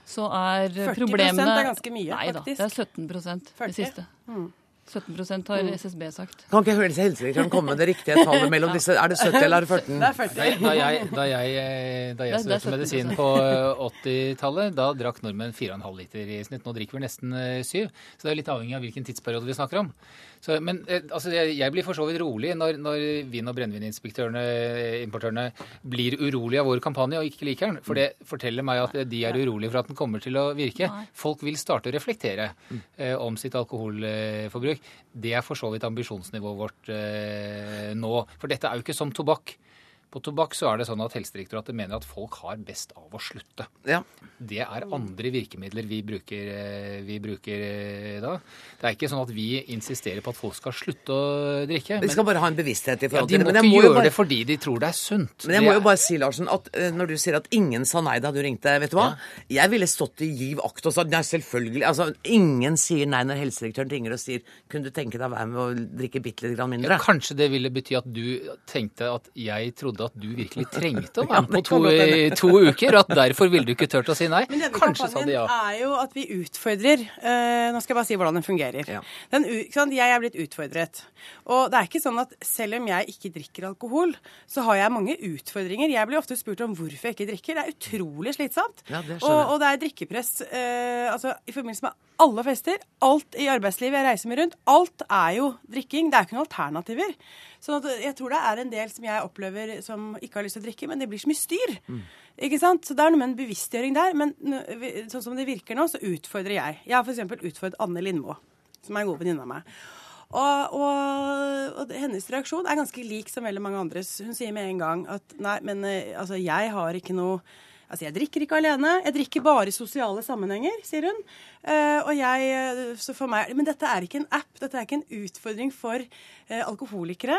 Speaker 22: så er
Speaker 21: 40%
Speaker 22: problemene
Speaker 21: er ganske mye,
Speaker 22: Nei
Speaker 21: faktisk.
Speaker 22: da, det er 17% det siste.
Speaker 21: Mm.
Speaker 22: 17% har
Speaker 21: Mm.
Speaker 22: SSB sagt.
Speaker 1: Kan ikke helsedirektøren komme med det riktige tallet mellom disse? Er det 70 eller er det 14?
Speaker 21: Det er 40.
Speaker 20: Da, jeg, da jeg, eh, da jeg
Speaker 22: er- er
Speaker 20: studerte medisin på eh, 80-tallet, da drakk nordmenn 4,5 liter i snitt. Nå drikker vi nesten eh, 7. Så det er litt avhengig av hvilken tidsperiode vi snakker om. Så, men eh, altså, jeg, blir for så vidt rolig når, når vin- og brennevininspektørene, eh, blir urolige av vår kampanje og ikke liker den. For det forteller meg at de er urolige for at den kommer til å virke. Folk vil starte å reflektere eh, om sitt alkoholforbruk. Det er for så vidt ambisjonsnivået vårt eh, nå. For dette er jo ikke som tobakk. På tobakk så er det sånn at Helsedirektoratet mener at folk har best av å slutte.
Speaker 1: Ja.
Speaker 20: Det er andre virkemidler vi bruker, eh, vi bruker eh, da. Det er ikke sånn at vi insisterer på at folk skal slutte å drikke.
Speaker 1: De skal bare ha en bevissthet i forhold til det.
Speaker 20: må
Speaker 1: Men jeg
Speaker 20: ikke
Speaker 1: må jo
Speaker 20: gjøre
Speaker 1: bare-
Speaker 20: det fordi de tror det er sunt.
Speaker 1: Men jeg må jo bare si, Larsen, at eh, når du sier at ingen sa nei da du ringte, vet du hva? Jeg ville stått i giv akt og sagt nei, selvfølgelig. Altså, ingen sier nei når helsedirektøren ringer og sier kunne du tenke deg å være med og drikke bitte litt mindre?
Speaker 20: Ja, kanskje det ville bety at du tenkte at jeg trodde at du virkelig trengte å være med på to, to uker, og at derfor ville du ikke turt å si nei.
Speaker 21: Men denne
Speaker 20: Kanskje sa de
Speaker 21: kampanjen
Speaker 20: ja.
Speaker 21: er jo at vi utfordrer uh, Nå skal jeg bare si hvordan den fungerer. Den, ikke sant? Jeg er blitt utfordret. Og det er ikke sånn at selv om jeg ikke drikker alkohol, så har jeg mange utfordringer. Jeg blir ofte spurt om hvorfor jeg ikke drikker. Det er utrolig slitsomt.
Speaker 1: Ja, det
Speaker 21: og, og det er drikkepress uh, altså, i forbindelse med alle fester. Alt i arbeidslivet jeg reiser med rundt. Alt er jo drikking. Det er ikke noen alternativer. Sånn at jeg tror det er en del som jeg opplever som ikke har lyst til å drikke, men det blir så mye styr. Ikke sant? Så det er noe med en bevisstgjøring der. Men sånn som det virker nå, så utfordrer jeg. Jeg har f.eks. utfordret Anne Lindmo, som er en god venninne av meg. Og, og, og hennes reaksjon er ganske lik som veldig mange andres. Hun sier med en gang at nei, men eh, altså, jeg har ikke noe Altså, jeg drikker ikke alene. Jeg drikker bare i sosiale sammenhenger, sier hun. Uh, og jeg, eh, så for meg, Men dette er ikke en app. Dette er ikke en utfordring for uh, alkoholikere.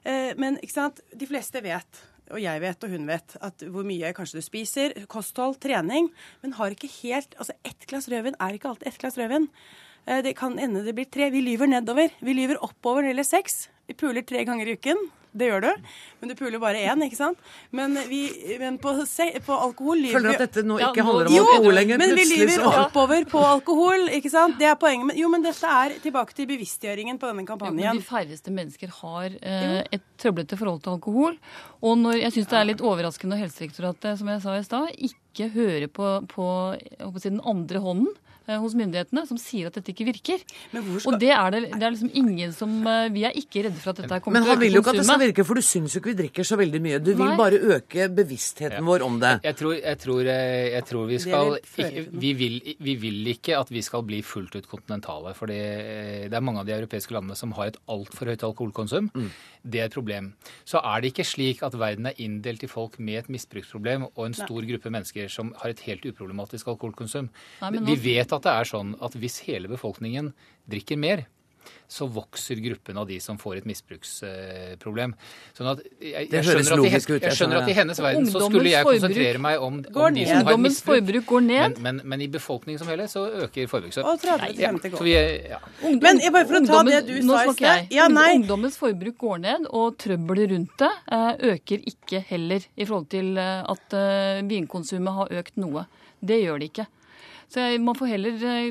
Speaker 21: Uh, men ikke sant? de fleste vet, og jeg vet, og hun vet, at hvor mye kanskje du spiser, kosthold, trening, men har ikke helt Altså, ett glass rødvin er ikke alltid ett glass rødvin. Det kan ende det blir tre. Vi lyver nedover. Vi lyver oppover når det gjelder sex. Vi puler tre ganger i uken. Det gjør du. Men du puler bare én, ikke sant? Men, vi, men på, se, på alkohol lyver
Speaker 1: Føler
Speaker 21: du
Speaker 1: at dette nå ikke handler om
Speaker 21: jo,
Speaker 1: alkohol lenger,
Speaker 21: Men vi lyver
Speaker 1: så-
Speaker 21: oppover på alkohol, ikke sant? Det er poenget. Men, jo, men dette er tilbake til bevisstgjøringen på denne kampanjen.
Speaker 22: Jo, men de færreste mennesker har eh, et trøblete forhold til alkohol. Og når, jeg syns det er litt overraskende når Helsedirektoratet, som jeg sa i stad, ikke hører på, på, jeg håper å si, den andre hånden hos myndighetene, som sier at dette ikke virker. Og det er, det, det er liksom ingen som eh, Vi er ikke redde for at dette kommer til å
Speaker 1: han
Speaker 22: øke
Speaker 1: vil jo ikke at det skal virke, for du syns jo ikke vi drikker så veldig mye. Du vil
Speaker 22: Nei.
Speaker 1: bare øke bevisstheten vår om det.
Speaker 20: Jeg tror, jeg tror, eh, jeg tror vi skal ikke, vi, vil, vi vil ikke at vi skal bli fullt ut kontinentale. For det, det er mange av de europeiske landene som har et altfor høyt alkoholkonsum.
Speaker 1: Mm.
Speaker 20: Det er et problem. Så er det ikke slik at verden er inndelt i folk med et misbruksproblem og en
Speaker 22: Nei.
Speaker 20: stor gruppe mennesker som har et helt uproblematisk alkoholkonsum.
Speaker 22: Nei, nå...
Speaker 20: vi vet at det er sånn at hvis hele befolkningen drikker mer, så vokser gruppen av de som får et misbruksproblem. Sånn at jeg, jeg, skjønner at, i,
Speaker 1: jeg
Speaker 20: jeg skjønner at i hennes verden så skulle jeg konsentrere meg om, om de som har
Speaker 22: Ungdommens
Speaker 20: misbruk.
Speaker 22: forbruk går ned.
Speaker 20: Men, men, men i befolkningen som helhet så øker forbruket. Så-
Speaker 21: Og 30 til
Speaker 20: Ja, så vi ja.
Speaker 22: Ungdom-
Speaker 21: Men jeg bare for å ta det du sa i sted. Ja.
Speaker 22: Ungdommens forbruk går ned, og trøbbelet rundt det eh, øker ikke heller i forhold til eh, at eh, vinkonsumet har økt noe. Det gjør det ikke. Så jeg, Man får heller eh,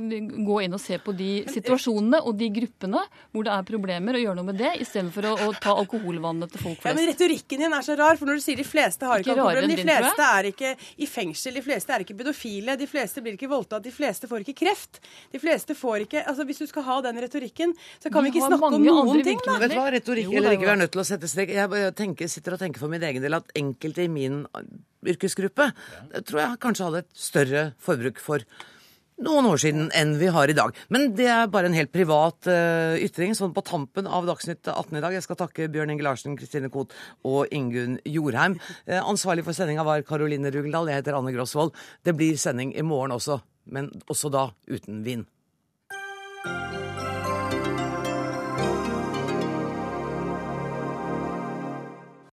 Speaker 22: gå inn og se på de situasjonene og de gruppene hvor det er problemer, og gjøre noe med det, istedenfor å, å ta alkoholvannet til folk
Speaker 21: Ja, men. Retorikken din er så rar, for når du sier de fleste har ikke alkoholproblem, de
Speaker 22: din,
Speaker 21: fleste er ikke i fengsel, de fleste er ikke pedofile, de fleste blir ikke voldtatt, de fleste får ikke kreft. De fleste får ikke Altså, Hvis du skal ha den retorikken, så kan vi,
Speaker 22: Vi
Speaker 21: ikke snakke om noen ting, da.
Speaker 1: Vet du hva, retorikk eller
Speaker 22: det
Speaker 1: ikke, vi er nødt til å sette strek. Jeg tenker, sitter og tenker for min egen del at enkelte i min yrkesgruppe det tror jeg kanskje hadde et større forbruk for noen år siden enn vi har i dag. Men det er bare en helt privat uh, ytring, sånn på tampen av Dagsnytt 18 i dag. Jeg skal takke Bjørn Inge Larsen, Kristine Koht og Ingunn Jorheim. Uh, ansvarlig for sendinga var Karoline Rugeldal. Jeg heter Anne Grosvold. Det blir sending i morgen også, men også da uten vin.